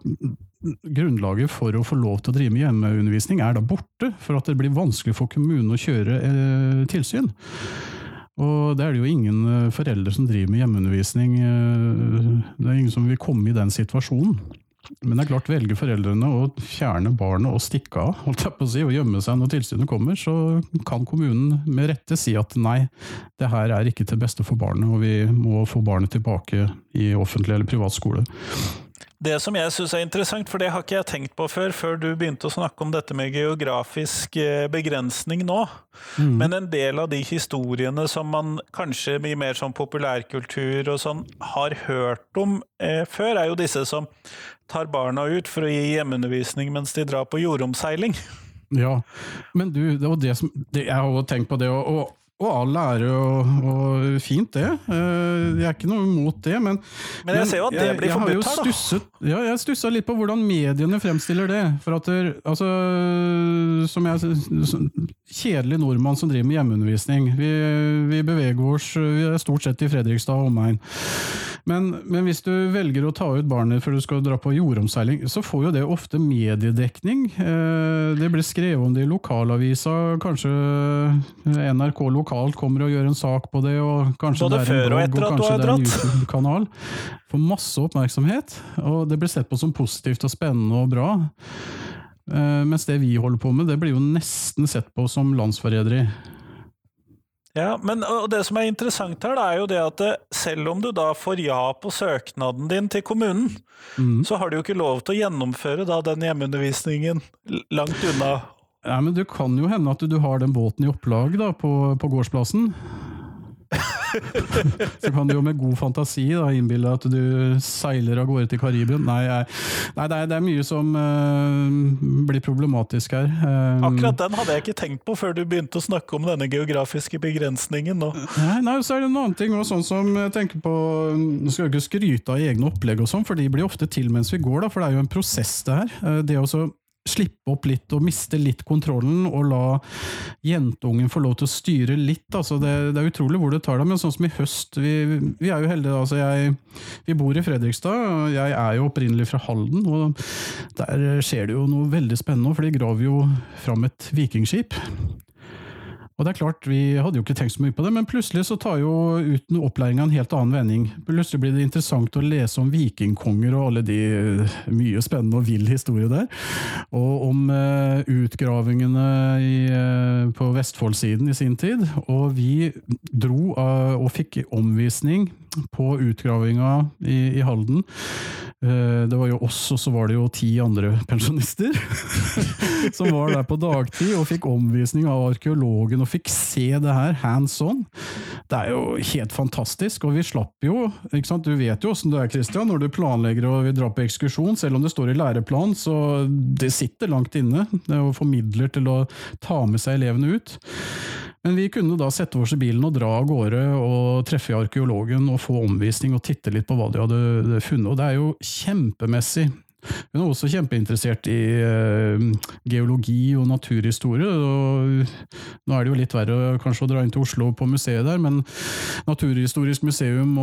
B: Grunnlaget for å få lov til å drive med hjemmeundervisning er da borte, for at det blir vanskelig for kommunen å kjøre eh, tilsyn. Og det er det jo ingen eh, foreldre som driver med hjemmeundervisning. Eh, det er ingen som vil komme i den situasjonen. Men det er klart, velger foreldrene å fjerne barnet og stikke av, holdt jeg på å si, og gjemme seg når tilsynet kommer, så kan kommunen med rette si at nei, det her er ikke til beste for barnet, og vi må få barnet tilbake i offentlig eller privat skole.
A: Det som jeg syns er interessant, for det har ikke jeg tenkt på før, før du begynte å snakke om dette med geografisk eh, begrensning nå. Mm. Men en del av de historiene som man kanskje i mer sånn populærkultur og sånn har hørt om eh, før, er jo disse som tar barna ut for å gi hjemmeundervisning mens de drar på jordomseiling.
B: Ja, men du, det var det som Jeg har jo tenkt på det. og, og og all ære og, og, fint, det. Eh, jeg er ikke noe imot det, men
A: Men jeg ser jo at det blir forbudt her, da.
B: Stusset, ja, jeg stussa litt på hvordan mediene fremstiller det. For at der, altså, som jeg Kjedelig nordmann som driver med hjemmeundervisning. Vi, vi beveger oss Vi er stort sett i Fredrikstad og omegn. Men, men, hvis du velger å ta ut barnet før du skal dra på jordomseiling, så får jo det ofte mediedekning. Eh, det blir skrevet om det i lokalavisa, kanskje NRK lokalt kommer og gjør en sak på det, og kanskje
A: Både
B: det er
A: en blogg, og, etter at du har
B: dratt! Får masse oppmerksomhet, og det blir sett på som positivt og spennende og bra. Eh, mens det vi holder på med, det blir jo nesten sett på som landsforræderi.
A: Ja, men Det som er interessant her, er jo det at det, selv om du da får ja på søknaden din til kommunen, mm. så har du jo ikke lov til å gjennomføre da den hjemmeundervisningen langt unna.
B: Ja, men Det kan jo hende at du har den båten i opplag da, på, på gårdsplassen. så kan du jo med god fantasi da innbille at du seiler av gårde til Karibien. Nei, nei det, er, det, er, mye som uh, blir problematisk her.
A: Um, Akkurat den hadde jeg ikke tenkt på før du begynte å snakke om denne geografiske begrensningen. Nå.
B: Nei, nei, så er det en annen ting også, sånn som jeg tenker på Nå skal jeg ikke skryte av egne opplegg, og sånn, for de blir ofte til mens vi går. Da, for det er jo en prosess, det her. Eh, det å slippe opp litt og miste litt kontrollen, og la jentungen få lov til å styre litt. Altså det, det, er utrolig hvor det tar deg, men sånn som i høst Vi, vi er jo heldige. Altså jeg, vi bor i Fredrikstad, jeg er jo opprinnelig fra Halden. og Der skjer det jo noe veldig spennende, for de graver jo fram et vikingskip. Og det er klart, Vi hadde jo ikke tenkt så mye på det, men plutselig så tar jo uten opplæringa en helt annen vending. Plutselig blir det interessant å lese om vikingkonger og alle de mye spennende og vill historie der. Og om uh, utgravingene i, uh, på Vestfoldsiden i sin tid. Og vi dro uh, og fikk omvisning på utgravinga i, i Halden. Det var jo oss, og så var det jo ti andre pensjonister som var der på dagtid og fikk omvisning av arkeologen og fikk se det her hands on. Det er jo helt fantastisk, og vi slapp jo ikke sant? Du vet jo åssen det er, Christian, når du planlegger og vil dra på ekskursjon, selv om det står i læreplan, så det sitter langt inne det er jo formidler til å ta med seg elevene ut. Men vi kunne da sette oss i bilen og dra av gårde og treffe arkeologen og få omvisning og titte litt på hva de hadde funnet. Og det er jo kjempemessig hun er også kjempeinteressert i uh, geologi og naturhistorie. Og nå er det jo litt verre kanskje å dra inn til Oslo på museet der, men Naturhistorisk museum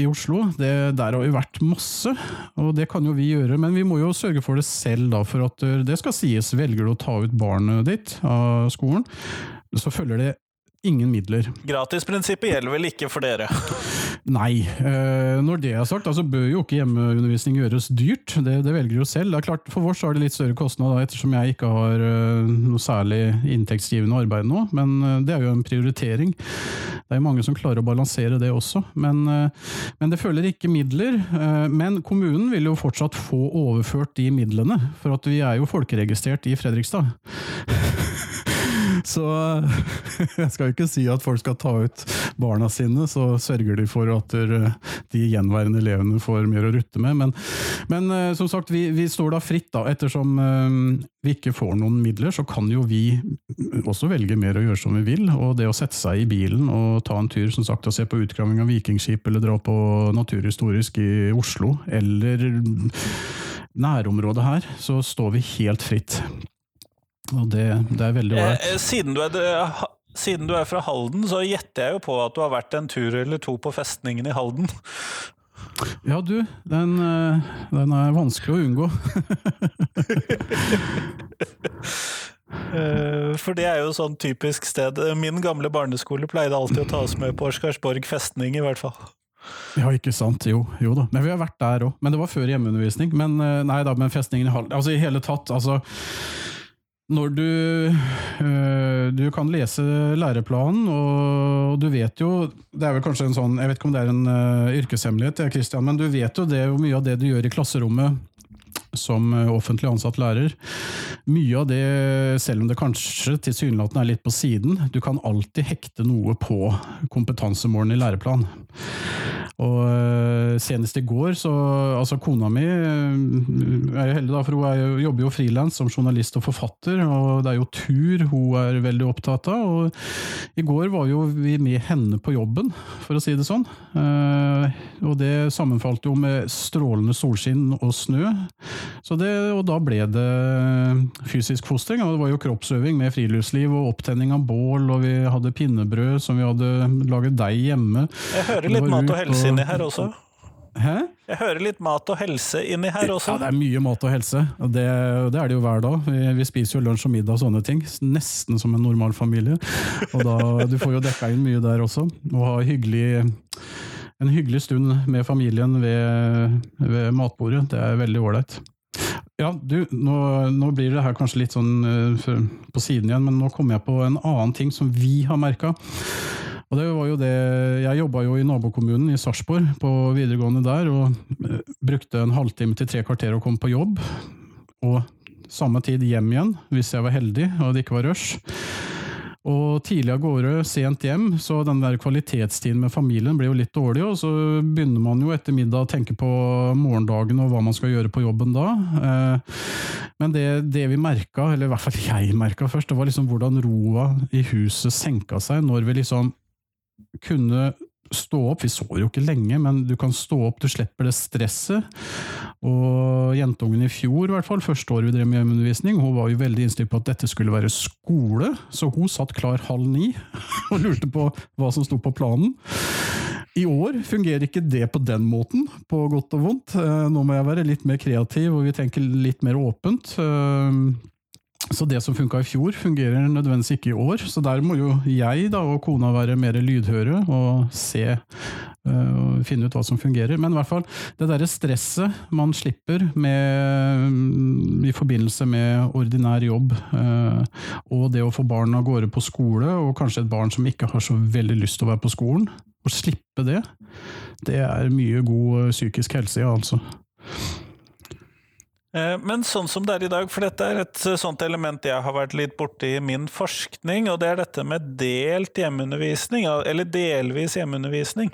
B: i Oslo, det, der har jo vært masse. Og det kan jo vi gjøre, men vi må jo sørge for det selv, da, for at det skal sies. Velger du å ta ut barnet ditt av skolen, så følger det ingen midler.
A: Gratisprinsippet gjelder vel ikke for dere?
B: Nei. Eh, når det er sagt, altså bør jo ikke hjemmeundervisning gjøres dyrt. Det, det velger jo selv. Det er klart, For oss er det litt større kostnad, ettersom jeg ikke har eh, noe særlig inntektsgivende arbeid nå. Men eh, det er jo en prioritering. Det er mange som klarer å balansere det også. Men, men det følger ikke midler. Men kommunen vil jo fortsatt få overført de midlene, for at vi er jo folkeregistrert i Fredrikstad. Så jeg skal ikke si at folk skal ta ut barna sine, så sørger de for at de gjenværende elevene får mer å rutte med. Men, men som sagt, vi, vi, står da fritt, da. Ettersom vi ikke får noen midler, så kan jo vi også velge mer å gjøre som vi vil. Og det å sette seg i bilen og ta en tur som sagt, og se på utgraving av vikingskip, eller dra på naturhistorisk i Oslo, eller nærområdet her, så står vi helt fritt. Og det, det er veldig ålreit.
A: Eh, eh siden, eh, siden, du er fra Halden, så gjetter jeg jo på at du har vært en tur eller to på festningen i Halden?
B: Ja, du, den, eh, den er vanskelig å unngå.
A: For det er jo sånn typisk sted. Min gamle barneskole pleide alltid å ta oss med på Oscarsborg festning, i hvert fall.
B: Ja, ikke sant. Jo, jo da. Men vi har vært der òg. Men det var før hjemmeundervisning. Men nei da, men festningen i Halden Altså i hele tatt, altså når du, øh, du kan lese læreplanen, og du vet jo Det er vel kanskje en sånn Jeg vet ikke om det er en uh, yrkeshemmelighet, Christian, men du vet jo det, hvor mye av det du gjør i klasserommet som øh, offentlig ansatt lærer. Mye av det, selv om det kanskje tilsynelatende er litt på siden, du kan alltid hekte noe på kompetansemålene i læreplanen. Og eh, Senest i går, så altså Kona mi eh, er jo heldig, da, for hun er, jobber jo frilans som journalist og forfatter. og Det er jo tur hun er veldig opptatt av. og I går var jo vi med henne på jobben, for å si det sånn. Eh, og Det sammenfalt jo med strålende solskinn og snø. Så det, og Da ble det fysisk fostring. og Det var jo kroppsøving med friluftsliv og opptenning av bål, og vi hadde pinnebrød som vi hadde laget deig hjemme.
A: Jeg hører litt mat og helse inni her også.
B: Hæ?
A: Jeg hører litt mat og helse inni her også.
B: Ja, det er mye mat og helse. Det, det er det jo hver dag. Vi, vi, spiser jo lunsj og middag og sånne ting. Nesten som en normal familie. Og da, du får jo dekka inn mye der også. Og ha hyggelig, en hyggelig stund med familien ved, ved matbordet. Det er veldig ålreit. Ja, du, nå, nå, blir det her kanskje litt sånn uh, på siden igjen, men nå kommer jeg på en annen ting som vi har merka. Og det var jo det, Jeg jobba jo i nabokommunen i Sarpsborg, på videregående der, og eh, brukte en halvtime til tre kvarter å komme på jobb. Og samme tid hjem igjen, hvis jeg var heldig og det ikke var rush. Og tidlig av gårde, sent hjem, så den der kvalitetstiden med familien blir jo litt dårlig. Og så begynner man jo etter middag å tenke på morgendagen og hva man skal gjøre på jobben da. Eh, men det, det vi merka, eller i hvert fall jeg merka først, det var liksom hvordan roa i huset senka seg når vi liksom kunne stå opp. Vi sover jo ikke lenge, men du kan stå opp, du slipper det stresset. Og jentungen i fjor, i hvert fall, første år vi drev med hjemmeundervisning, hun var jo veldig innstilt på at dette skulle være skole, så hun satt klar halv ni og lurte på hva som sto på planen. I år fungerer ikke det på den måten, på godt og vondt. Eh, nå må jeg være litt mer kreativ, og vi tenker litt mer åpent. Så det som funka i fjor, fungerer nødvendigvis ikke i år. Så der må jo jeg da, og kona være mer lydhøre og se og finne ut hva som fungerer. Men i hvert fall, det derre stresset man slipper med, mm, i forbindelse med ordinær jobb, uh, og det å få barn av gårde på skole, og kanskje et barn som ikke har så veldig lyst til å være på skolen, å slippe det, det er mye god uh, psykisk helse, ja, altså.
A: Eh, men sånn som det er i dag, for dette er et eh, sånt element jeg har vært litt borti i min forskning, og det er dette med delt hjemmeundervisning, eller delvis hjemmeundervisning.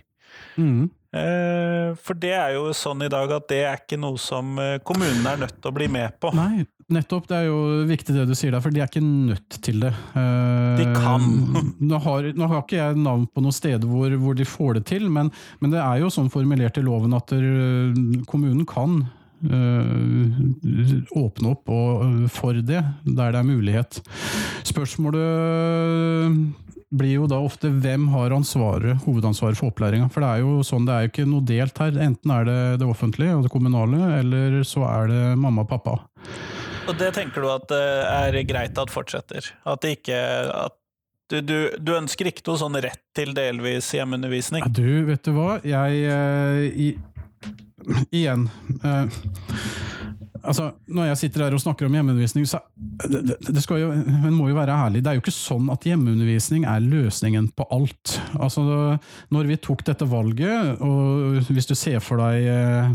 A: Mm. Eh, for det er jo sånn i dag at det er ikke noe som kommunene er nødt til å bli med på.
B: Nei, nettopp. Det er jo viktig det du sier der, for de er ikke nødt til det.
A: De kan.
B: Nå har, nå har ikke jeg navn på noen steder hvor, hvor de får det til, men, men, det er jo sånn formulert i loven at kommunen kan åpne opp øh, for det, der det er mulighet. Spørsmålet blir jo da ofte hvem har ansvaret, hovedansvaret for opplæringa. For det er jo sånn, det er jo ikke noe delt her. Enten er det det offentlige og det kommunale, eller så er det mamma og pappa.
A: Og det tenker du at det er greit at fortsetter? At det ikke at du, du, du, ønsker ikke noe sånn rett til delvis hjemmeundervisning?
B: Ja, du, vet du hva. Jeg, i, igjen eh, altså, Når jeg sitter her og snakker om hjemmeundervisning, så det, det jo, men må jo være ærlig, det er jo ikke sånn at hjemmeundervisning er løsningen på alt. Altså, når vi tok dette valget, og hvis du ser for deg eh,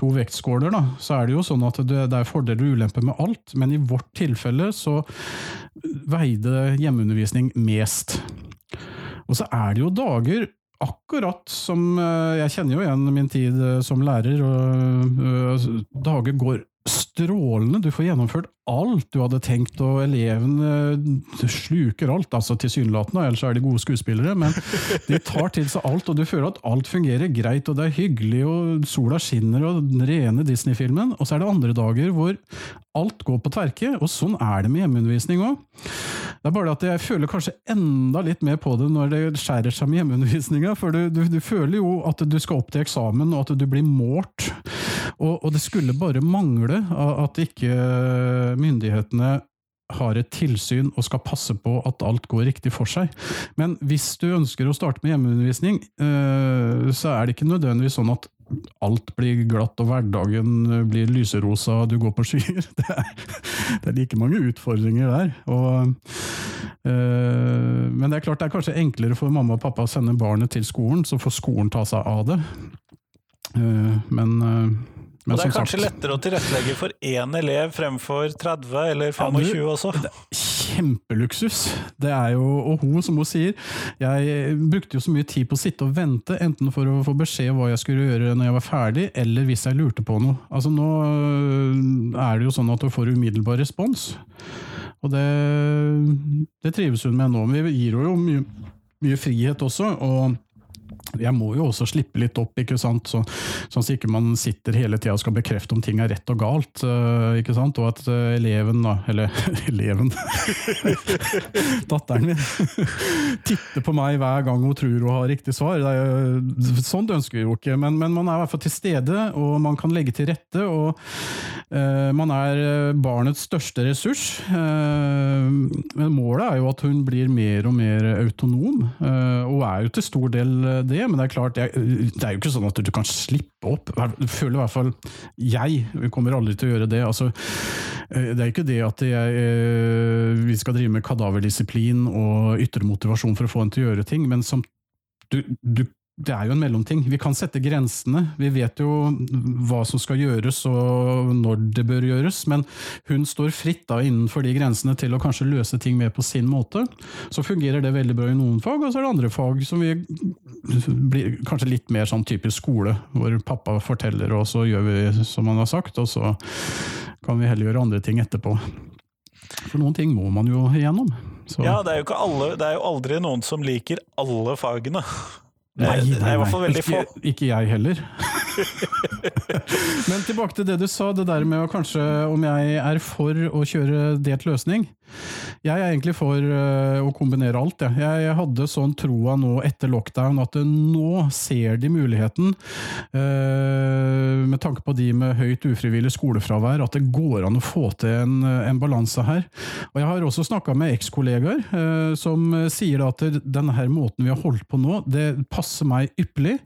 B: to vektskåler, da, så er det jo sånn at det, det er fordeler og ulemper med alt, men i vårt tilfelle så veide hjemmeundervisning mest. Og så er det jo dager akkurat som eh, Jeg kjenner jo igjen min tid eh, som lærer, og øh, dager går strålende. Du får gjennomført alt du hadde tenkt, og elevene sluker alt. Altså tilsynelatende, ellers er de gode skuespillere, men de tar til seg alt, og du føler at alt fungerer greit, og det er hyggelig, og sola skinner, og den rene Disney-filmen. Og så er det andre dager hvor alt går på tverke, og sånn er det med hjemmeundervisning òg. Det er bare at jeg føler kanskje enda litt mer på det når det skjærer seg med hjemmeundervisninga, for du, du, du føler jo at du skal opp til eksamen, og at du blir målt. Og, og det skulle bare mangle at ikke myndighetene har et tilsyn og skal passe på at alt går riktig for seg. Men hvis du ønsker å starte med hjemmeundervisning, så er det ikke nødvendigvis sånn at alt blir glatt og hverdagen blir lyserosa, du går på skyer. Det er, det er like mange utfordringer der. Og, øh, men det er klart det er kanskje enklere for mamma og pappa å sende barnet til skolen, så får skolen ta seg av det. Uh, men uh,
A: men og det er kanskje sagt, lettere å tilrettelegge for én elev fremfor 30 eller 25 ja, du, også?
B: Kjempeluksus! Det er jo, og hun, som hun sier, jeg brukte jo så mye tid på å sitte og vente, enten for å få beskjed om hva jeg skulle gjøre når jeg var ferdig, eller hvis jeg lurte på noe. Altså Nå øh, er det jo sånn at du får umiddelbar respons, og det, det trives hun med nå. Men vi gir henne jo mye, mye frihet også. og jeg må jo også slippe litt opp, ikke sant? Så, sånn at ikke man sitter hele tida og skal bekrefte om ting er rett og galt. Uh, ikke sant? Og at uh, eleven, da, eller eleven Datteren min titter på meg hver gang hun tror hun har riktig svar. Er, sånt ønsker vi jo ikke, men, men, man er i hvert fall til stede, og man kan legge til rette. og uh, Man er barnets største ressurs. men målet er jo at hun blir mer og mer autonom, og er jo til stor del det, men det er klart, det er, jo ikke sånn at du kan slippe opp. Jeg føler i hvert fall jeg kommer aldri til å gjøre det. Altså, eh, det er ikke det at jeg, eh, vi skal drive med kadaverdisiplin og ytre motivasjon for å få en til å gjøre ting, men som du, du det er jo en mellomting. Vi kan sette grensene. Vi vet jo hva som skal gjøres og når det bør gjøres, men hun står fritt da innenfor de grensene til å kanskje løse ting mer på sin måte. Så fungerer det veldig bra i noen fag, og så er det andre fag som vi blir kanskje litt mer sånn typisk skole, hvor pappa forteller, og så gjør vi som han har sagt, og så kan vi heller gjøre andre ting etterpå. For noen ting må man jo igjennom.
A: Så. Ja, det er, alle, det er jo aldri noen som liker alle fagene. Nei, nei, nei.
B: Ikke, ikke, jeg heller. Men tilbake til det du sa, det der med å kanskje om jeg er for å kjøre delt løsning. Jeg er egentlig for uh, å kombinere alt. Ja. Jeg, jeg, hadde sånn troa nå etter lockdown at nå ser de muligheten, uh, med tanke på de med høyt ufrivillig skolefravær, at det går an å få til en, en balanse her. Og Jeg har også snakka med ekskollegaer som sier at denne her måten vi har holdt på nå, det passer meg ypperlig.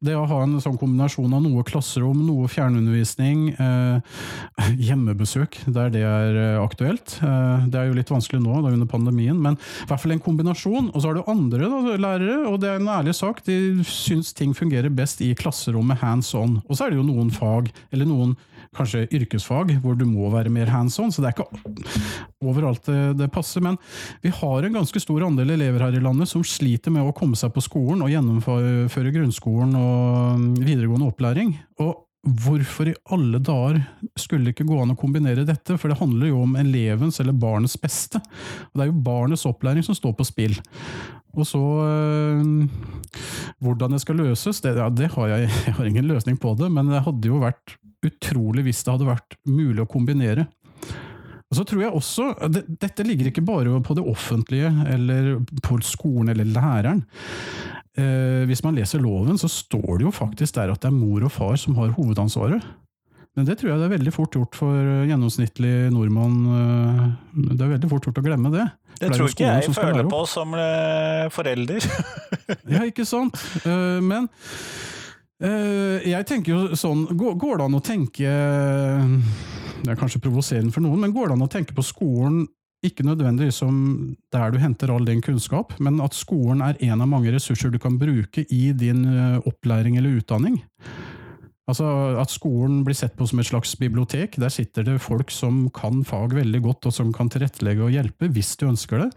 B: Det å ha en sånn kombinasjon av noe klasserom, noe fjernundervisning, hjemmebesøk der det er aktuelt. det er jo litt vanskelig nå da, under pandemien, men i hvert fall en kombinasjon. Og så har du andre da, lærere, og det er en ærlig sak, de syns ting fungerer best i klasserommet hands on. Og så er det jo noen fag, eller noen kanskje yrkesfag, hvor du må være mer hands on. Så det er ikke overalt det, det passer. Men vi har en ganske stor andel elever her i landet som sliter med å komme seg på skolen og gjennomføre grunnskolen og videregående opplæring. Og Hvorfor i alle dager skulle det ikke gå an å kombinere dette? For det handler jo om elevens eller barnets beste. Og det er jo barnets opplæring som står på spill. Og så øh, Hvordan det skal løses, det, ja, det har jeg, jeg har ingen løsning på det, men det hadde jo vært utrolig hvis det hadde vært mulig å kombinere. Og så tror jeg også, det, Dette ligger ikke bare på det offentlige eller på skolen eller læreren. Eh, hvis man leser loven, så står det jo faktisk der at det er mor og far som har hovedansvaret. Men det tror jeg det er veldig fort gjort for gjennomsnittlig nordmann. Eh, det er veldig fort gjort å glemme det.
A: Det, det tror ikke jeg føler på som eh, forelder.
B: ja, ikke sant. Men jeg tenker jo sånn Går det an å tenke Det er kanskje provoserende for noen, men går det an å tenke på skolen ikke nødvendigvis som der du henter all din kunnskap, men at skolen er en av mange ressurser du kan bruke i din eh, opplæring eller utdanning. Altså At skolen blir sett på som et slags bibliotek. Der sitter det folk som kan fag veldig godt, og som kan tilrettelegge og hjelpe, hvis du ønsker det.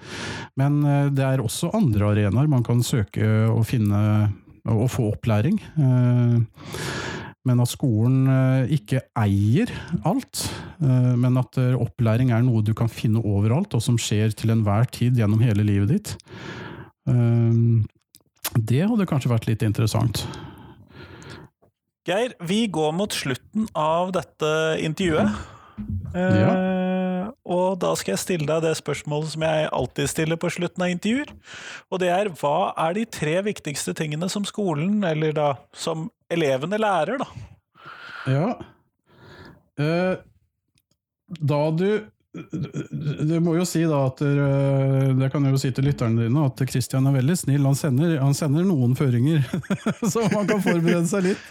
B: Men eh, det er også andre arenaer man kan søke og finne og få opplæring. Eh, men at skolen eh, ikke eier alt, men at opplæring er noe du kan finne overalt, og som skjer til enhver tid gjennom hele livet ditt. Det hadde kanskje vært litt interessant.
A: Geir, vi går mot slutten av dette intervjuet. Ja. Eh, og da skal jeg stille deg det spørsmålet som jeg alltid stiller på slutten av intervjuer. Og det er hva er de tre viktigste tingene som skolen, eller da som elevene lærer, da?
B: Ja. Eh, da du du må jo si da at eh, Det kan jeg jo si til lytterne dine, at Christian er veldig snill. Han sender, han sender noen føringer, så man kan forberede seg litt.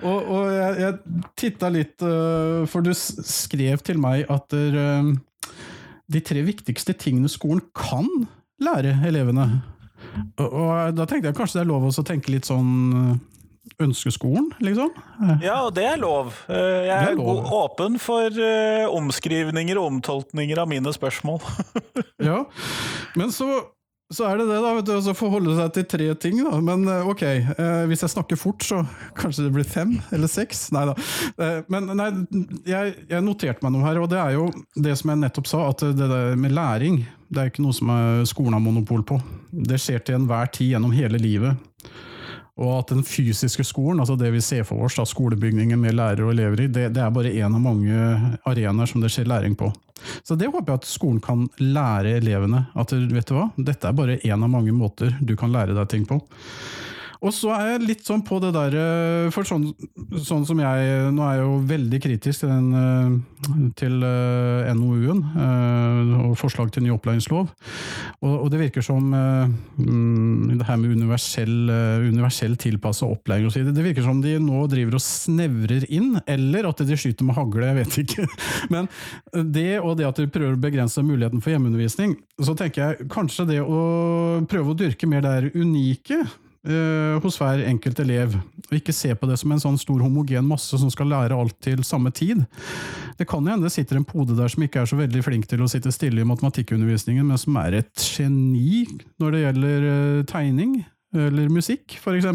B: Og, og jeg, jeg titta litt, eh, for du skrev til meg at der, de tre viktigste tingene skolen kan lære elevene. Og, og da tenkte jeg kanskje det er lov å tenke litt sånn ønskeskolen, liksom.
A: Ja, og det er lov. Eh, jeg er, er lov. åpen for uh, omskrivninger og omtolkninger av mine spørsmål.
B: ja, men så, så, er det det, da. vet du, å forholde seg til tre ting. da. Men ok, hvis jeg snakker fort, så kanskje det blir fem eller seks? Nei da. men nei, jeg, jeg, noterte meg noe her, og det er jo det som jeg nettopp sa, at det der med læring det er ikke noe som skolen har monopol på. Det skjer til enhver tid gjennom hele livet. Og at den fysiske skolen, altså det vi ser for oss, da, skolebygningen med lærere og elever i, det, det, er bare én av mange arenaer som det skjer læring på. Så det håper jeg at skolen kan lære elevene. At vet du hva, dette er bare én av mange måter du kan lære deg ting på. Og så er jeg litt sånn på det der eh, For sånn, sånn, som jeg Nå er jeg jo veldig kritisk til, eh, til eh, NOU-en og forslag til ny opplæringslov. Og, og det virker som mm, det her med universell, universell tilpassa opplæring og så det virker som de nå driver og snevrer inn, eller at de skyter med hagle, jeg vet ikke. Men det og det at de prøver å begrense muligheten for hjemmeundervisning, så tenker jeg kanskje det å prøve å dyrke mer det unike uh, hos hver enkelt elev, og ikke se på det som en sånn stor homogen masse som skal lære alt til samme tid. Det kan hende det sitter en pode der som ikke er så veldig flink til å sitte stille i matematikkundervisningen, men som er et geni når det gjelder uh, tegning eller musikk, f.eks.,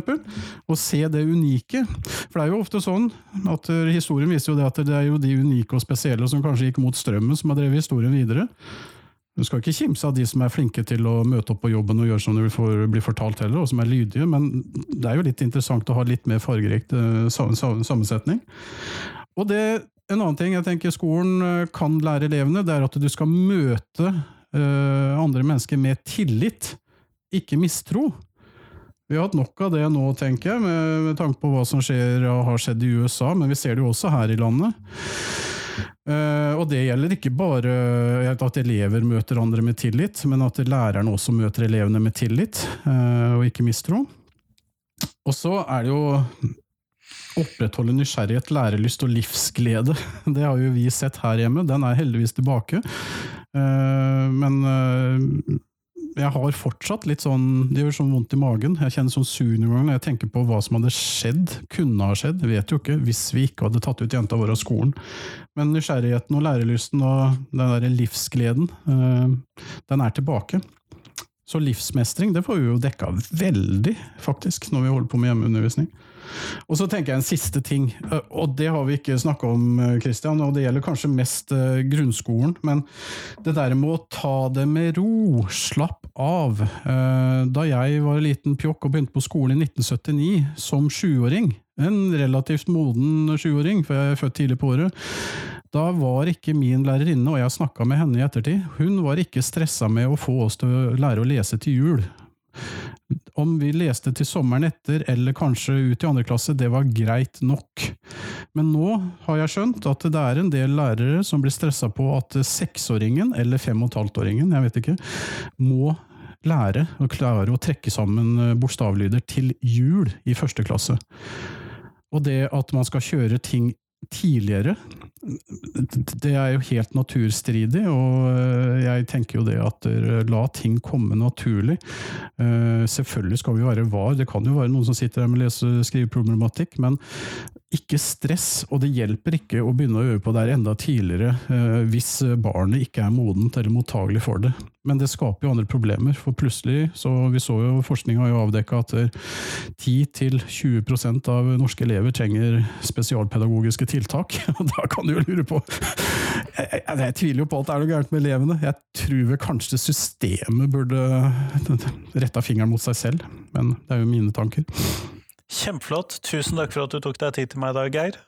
B: og se det unike. For det er jo ofte sånn at eh, historien viser jo det at det er jo de unike og spesielle som kanskje gikk mot strømmen, som har drevet historien videre. Du skal ikke kimse av de som er flinke til å møte opp på jobben og gjøre som det blir fortalt heller, og som er lydige, men det er jo litt interessant å ha litt mer fargerikt uh, sammensetning. Og det, en annen ting jeg tenker skolen uh, kan lære elevene, det er at du skal møte uh, andre mennesker med tillit, ikke mistro. Vi har hatt nok av det nå, tenker jeg, med tanke på hva som skjer og har skjedd i USA, men vi ser det jo også her i landet. Uh, og det gjelder ikke bare at elever møter andre med tillit, men at lærerne også møter elevene med tillit, uh, og ikke mistro. Og så er det jo opprettholde nysgjerrighet, lærelyst og livsglede. Det har jo vi sett her hjemme, den er heldigvis tilbake. Uh, men jeg har fortsatt litt sånn Det gjør sånn vondt i magen. Jeg kjenner sånn sur noen ganger når jeg tenker på hva som hadde skjedd, kunne ha skjedd, vet jo ikke, hvis vi ikke hadde tatt ut jenta vår av skolen. Men nysgjerrigheten og lærelysten og den der livsgleden, eh, den er tilbake. Så livsmestring det får vi jo dekka veldig, faktisk, når vi holder på med hjemmeundervisning. Og så tenker jeg en siste ting, og det har vi ikke snakka om, Christian, og det gjelder kanskje mest grunnskolen, men det der med å ta det med ro, slapp av. Da jeg var liten pjokk og begynte på skolen i 1979 som sjuåring, en relativt moden sjuåring, for jeg er født tidlig på året, da var ikke min lærerinne, og jeg snakka med henne i ettertid, hun var ikke stressa med å få oss til å lære å lese til jul. Om vi leste til sommeren etter, eller kanskje ut i andre klasse, det var greit nok. Men nå har jeg skjønt at det er en del lærere som blir stressa på at seksåringen, eller fem og et halvt-åringen, jeg vet ikke, må lære og klare å trekke sammen bokstavlyder til jul i første klasse. Og det at man skal kjøre ting tidligere, det er jo helt naturstridig, og eh, jeg tenker jo det at eh, la ting komme naturlig. Eh, selvfølgelig skal vi være var, det kan jo være noen som sitter her med lese- og skriveproblematikk, men ikke stress, og det hjelper ikke å begynne å øve på det enda tidligere eh, hvis barnet ikke er modent eller mottagelig for det. Men det skaper jo andre problemer, for plutselig så Vi så jo forskning har jo avdekka at 10-20% av norske elever trenger spesialpedagogiske tiltak. Og da kan du jo lure på jeg, jeg, jeg, tviler jo på at det er noe gærent med elevene. Jeg tror vel kanskje systemet burde retta fingeren mot seg selv, men det er jo mine tanker.
A: Kjempeflott. Tusen takk for at du tok deg tid til meg i dag, Geir.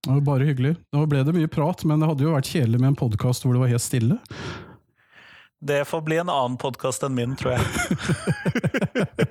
B: Det var bare hyggelig. Nå ble det mye prat, men det hadde jo vært kjedelig med en podkast hvor det var helt stille.
A: Det får bli en annen podkast enn min, tror jeg.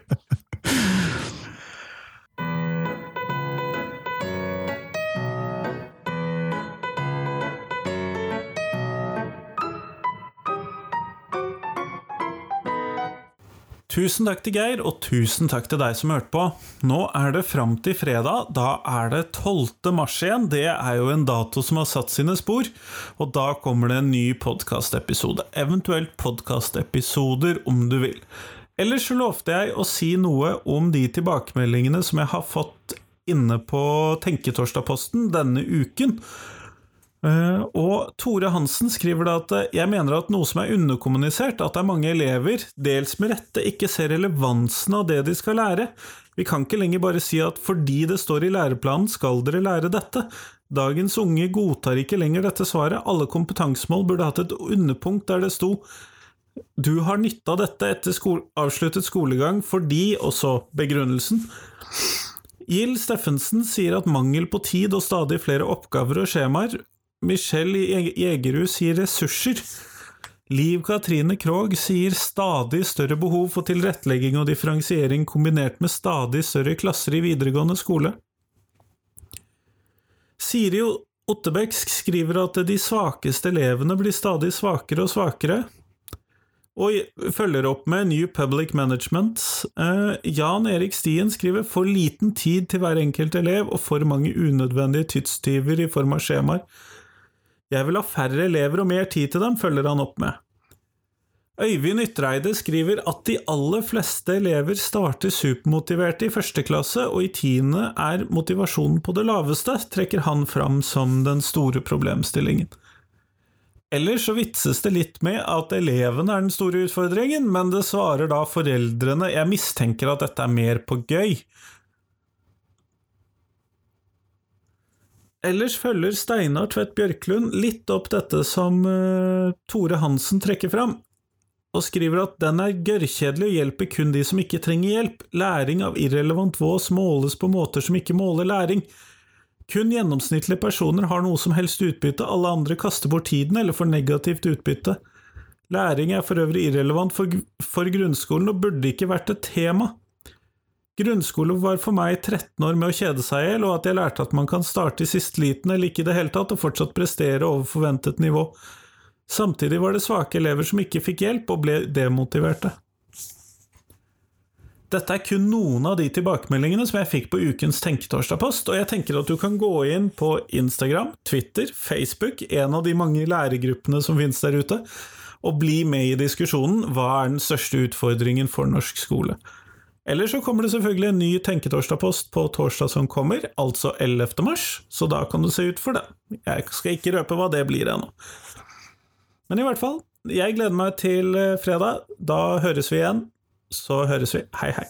A: Tusen takk til Geir, og tusen takk til deg som hørte på. Nå er det fram til fredag. Da er det 12. mars igjen. Det er jo en dato som har satt sine spor. Og da kommer det en ny podkastepisode. Eventuelt podkastepisoder, om du vil. Ellers så lovte jeg å si noe om de tilbakemeldingene som jeg har fått inne på Tenketorsdag-posten denne uken. Uh, og Tore Hansen skriver da at eh, jeg mener at noe som er underkommunisert, at det er mange elever, dels med rette, ikke ser relevansen av det de skal lære. Vi kan ikke lenger bare si at fordi det står i læreplanen skal dere lære dette. Dagens unge godtar ikke lenger dette svaret, alle kompetansemål burde hatt et underpunkt der det sto du har nytte av dette etter skole avsluttet skolegang fordi, og så begrunnelsen. Gild Steffensen sier at mangel på tid og stadig flere oppgaver og skjemaer Michelle Jegerud sier ressurser. Liv Katrine Krogh sier stadig større behov for tilrettelegging og differensiering kombinert med stadig større klasser i videregående skole. Siri Ottebekk skriver at de svakeste elevene blir stadig svakere og svakere, og følger opp med New Public Management. Eh, Jan Erik Stien skriver for liten tid til hver enkelt elev og for mange unødvendige tidstyver i form av skjemaer. Jeg vil ha færre elever og mer tid til dem, følger han opp med. Øyvind Ytreide skriver at de aller fleste elever starter supermotiverte i første klasse, og i tiende er motivasjonen på det laveste, trekker han fram som den store problemstillingen. Ellers så vitses det litt med at elevene er den store utfordringen, men det svarer da foreldrene. Jeg mistenker at dette er mer på gøy. Ellers følger Steinar Tvedt Bjørklund litt opp dette som uh, Tore Hansen trekker fram, og skriver at den er gørrkjedelig og hjelper kun de som ikke trenger hjelp. Læring av irrelevant vås måles på måter som ikke måler læring. Kun gjennomsnittlige personer har noe som helst utbytte, alle andre kaster bort tiden eller får negativt utbytte. Læring er for øvrig irrelevant for, for grunnskolen og burde ikke vært et tema. Grunnskole var for meg 13 år med å kjede seg i hjel, og at jeg lærte at man kan starte i siste liten eller ikke i det hele tatt, og fortsatt prestere over forventet nivå. Samtidig var det svake elever som ikke fikk hjelp, og ble demotiverte. Dette er kun noen av de tilbakemeldingene som jeg fikk på ukens Tenketorsdag-post, og jeg tenker at du kan gå inn på Instagram, Twitter, Facebook, en av de mange læregruppene som finnes der ute, og bli med i diskusjonen hva er den største utfordringen for norsk skole. Eller så kommer det selvfølgelig en ny Tenketorsdag-post på torsdag som kommer, altså 11. mars, så da kan du se ut for det. Jeg skal ikke røpe hva det blir ennå. Men i hvert fall, jeg gleder meg til eh, fredag. Da høres vi igjen. Så høres vi. Hei, hei.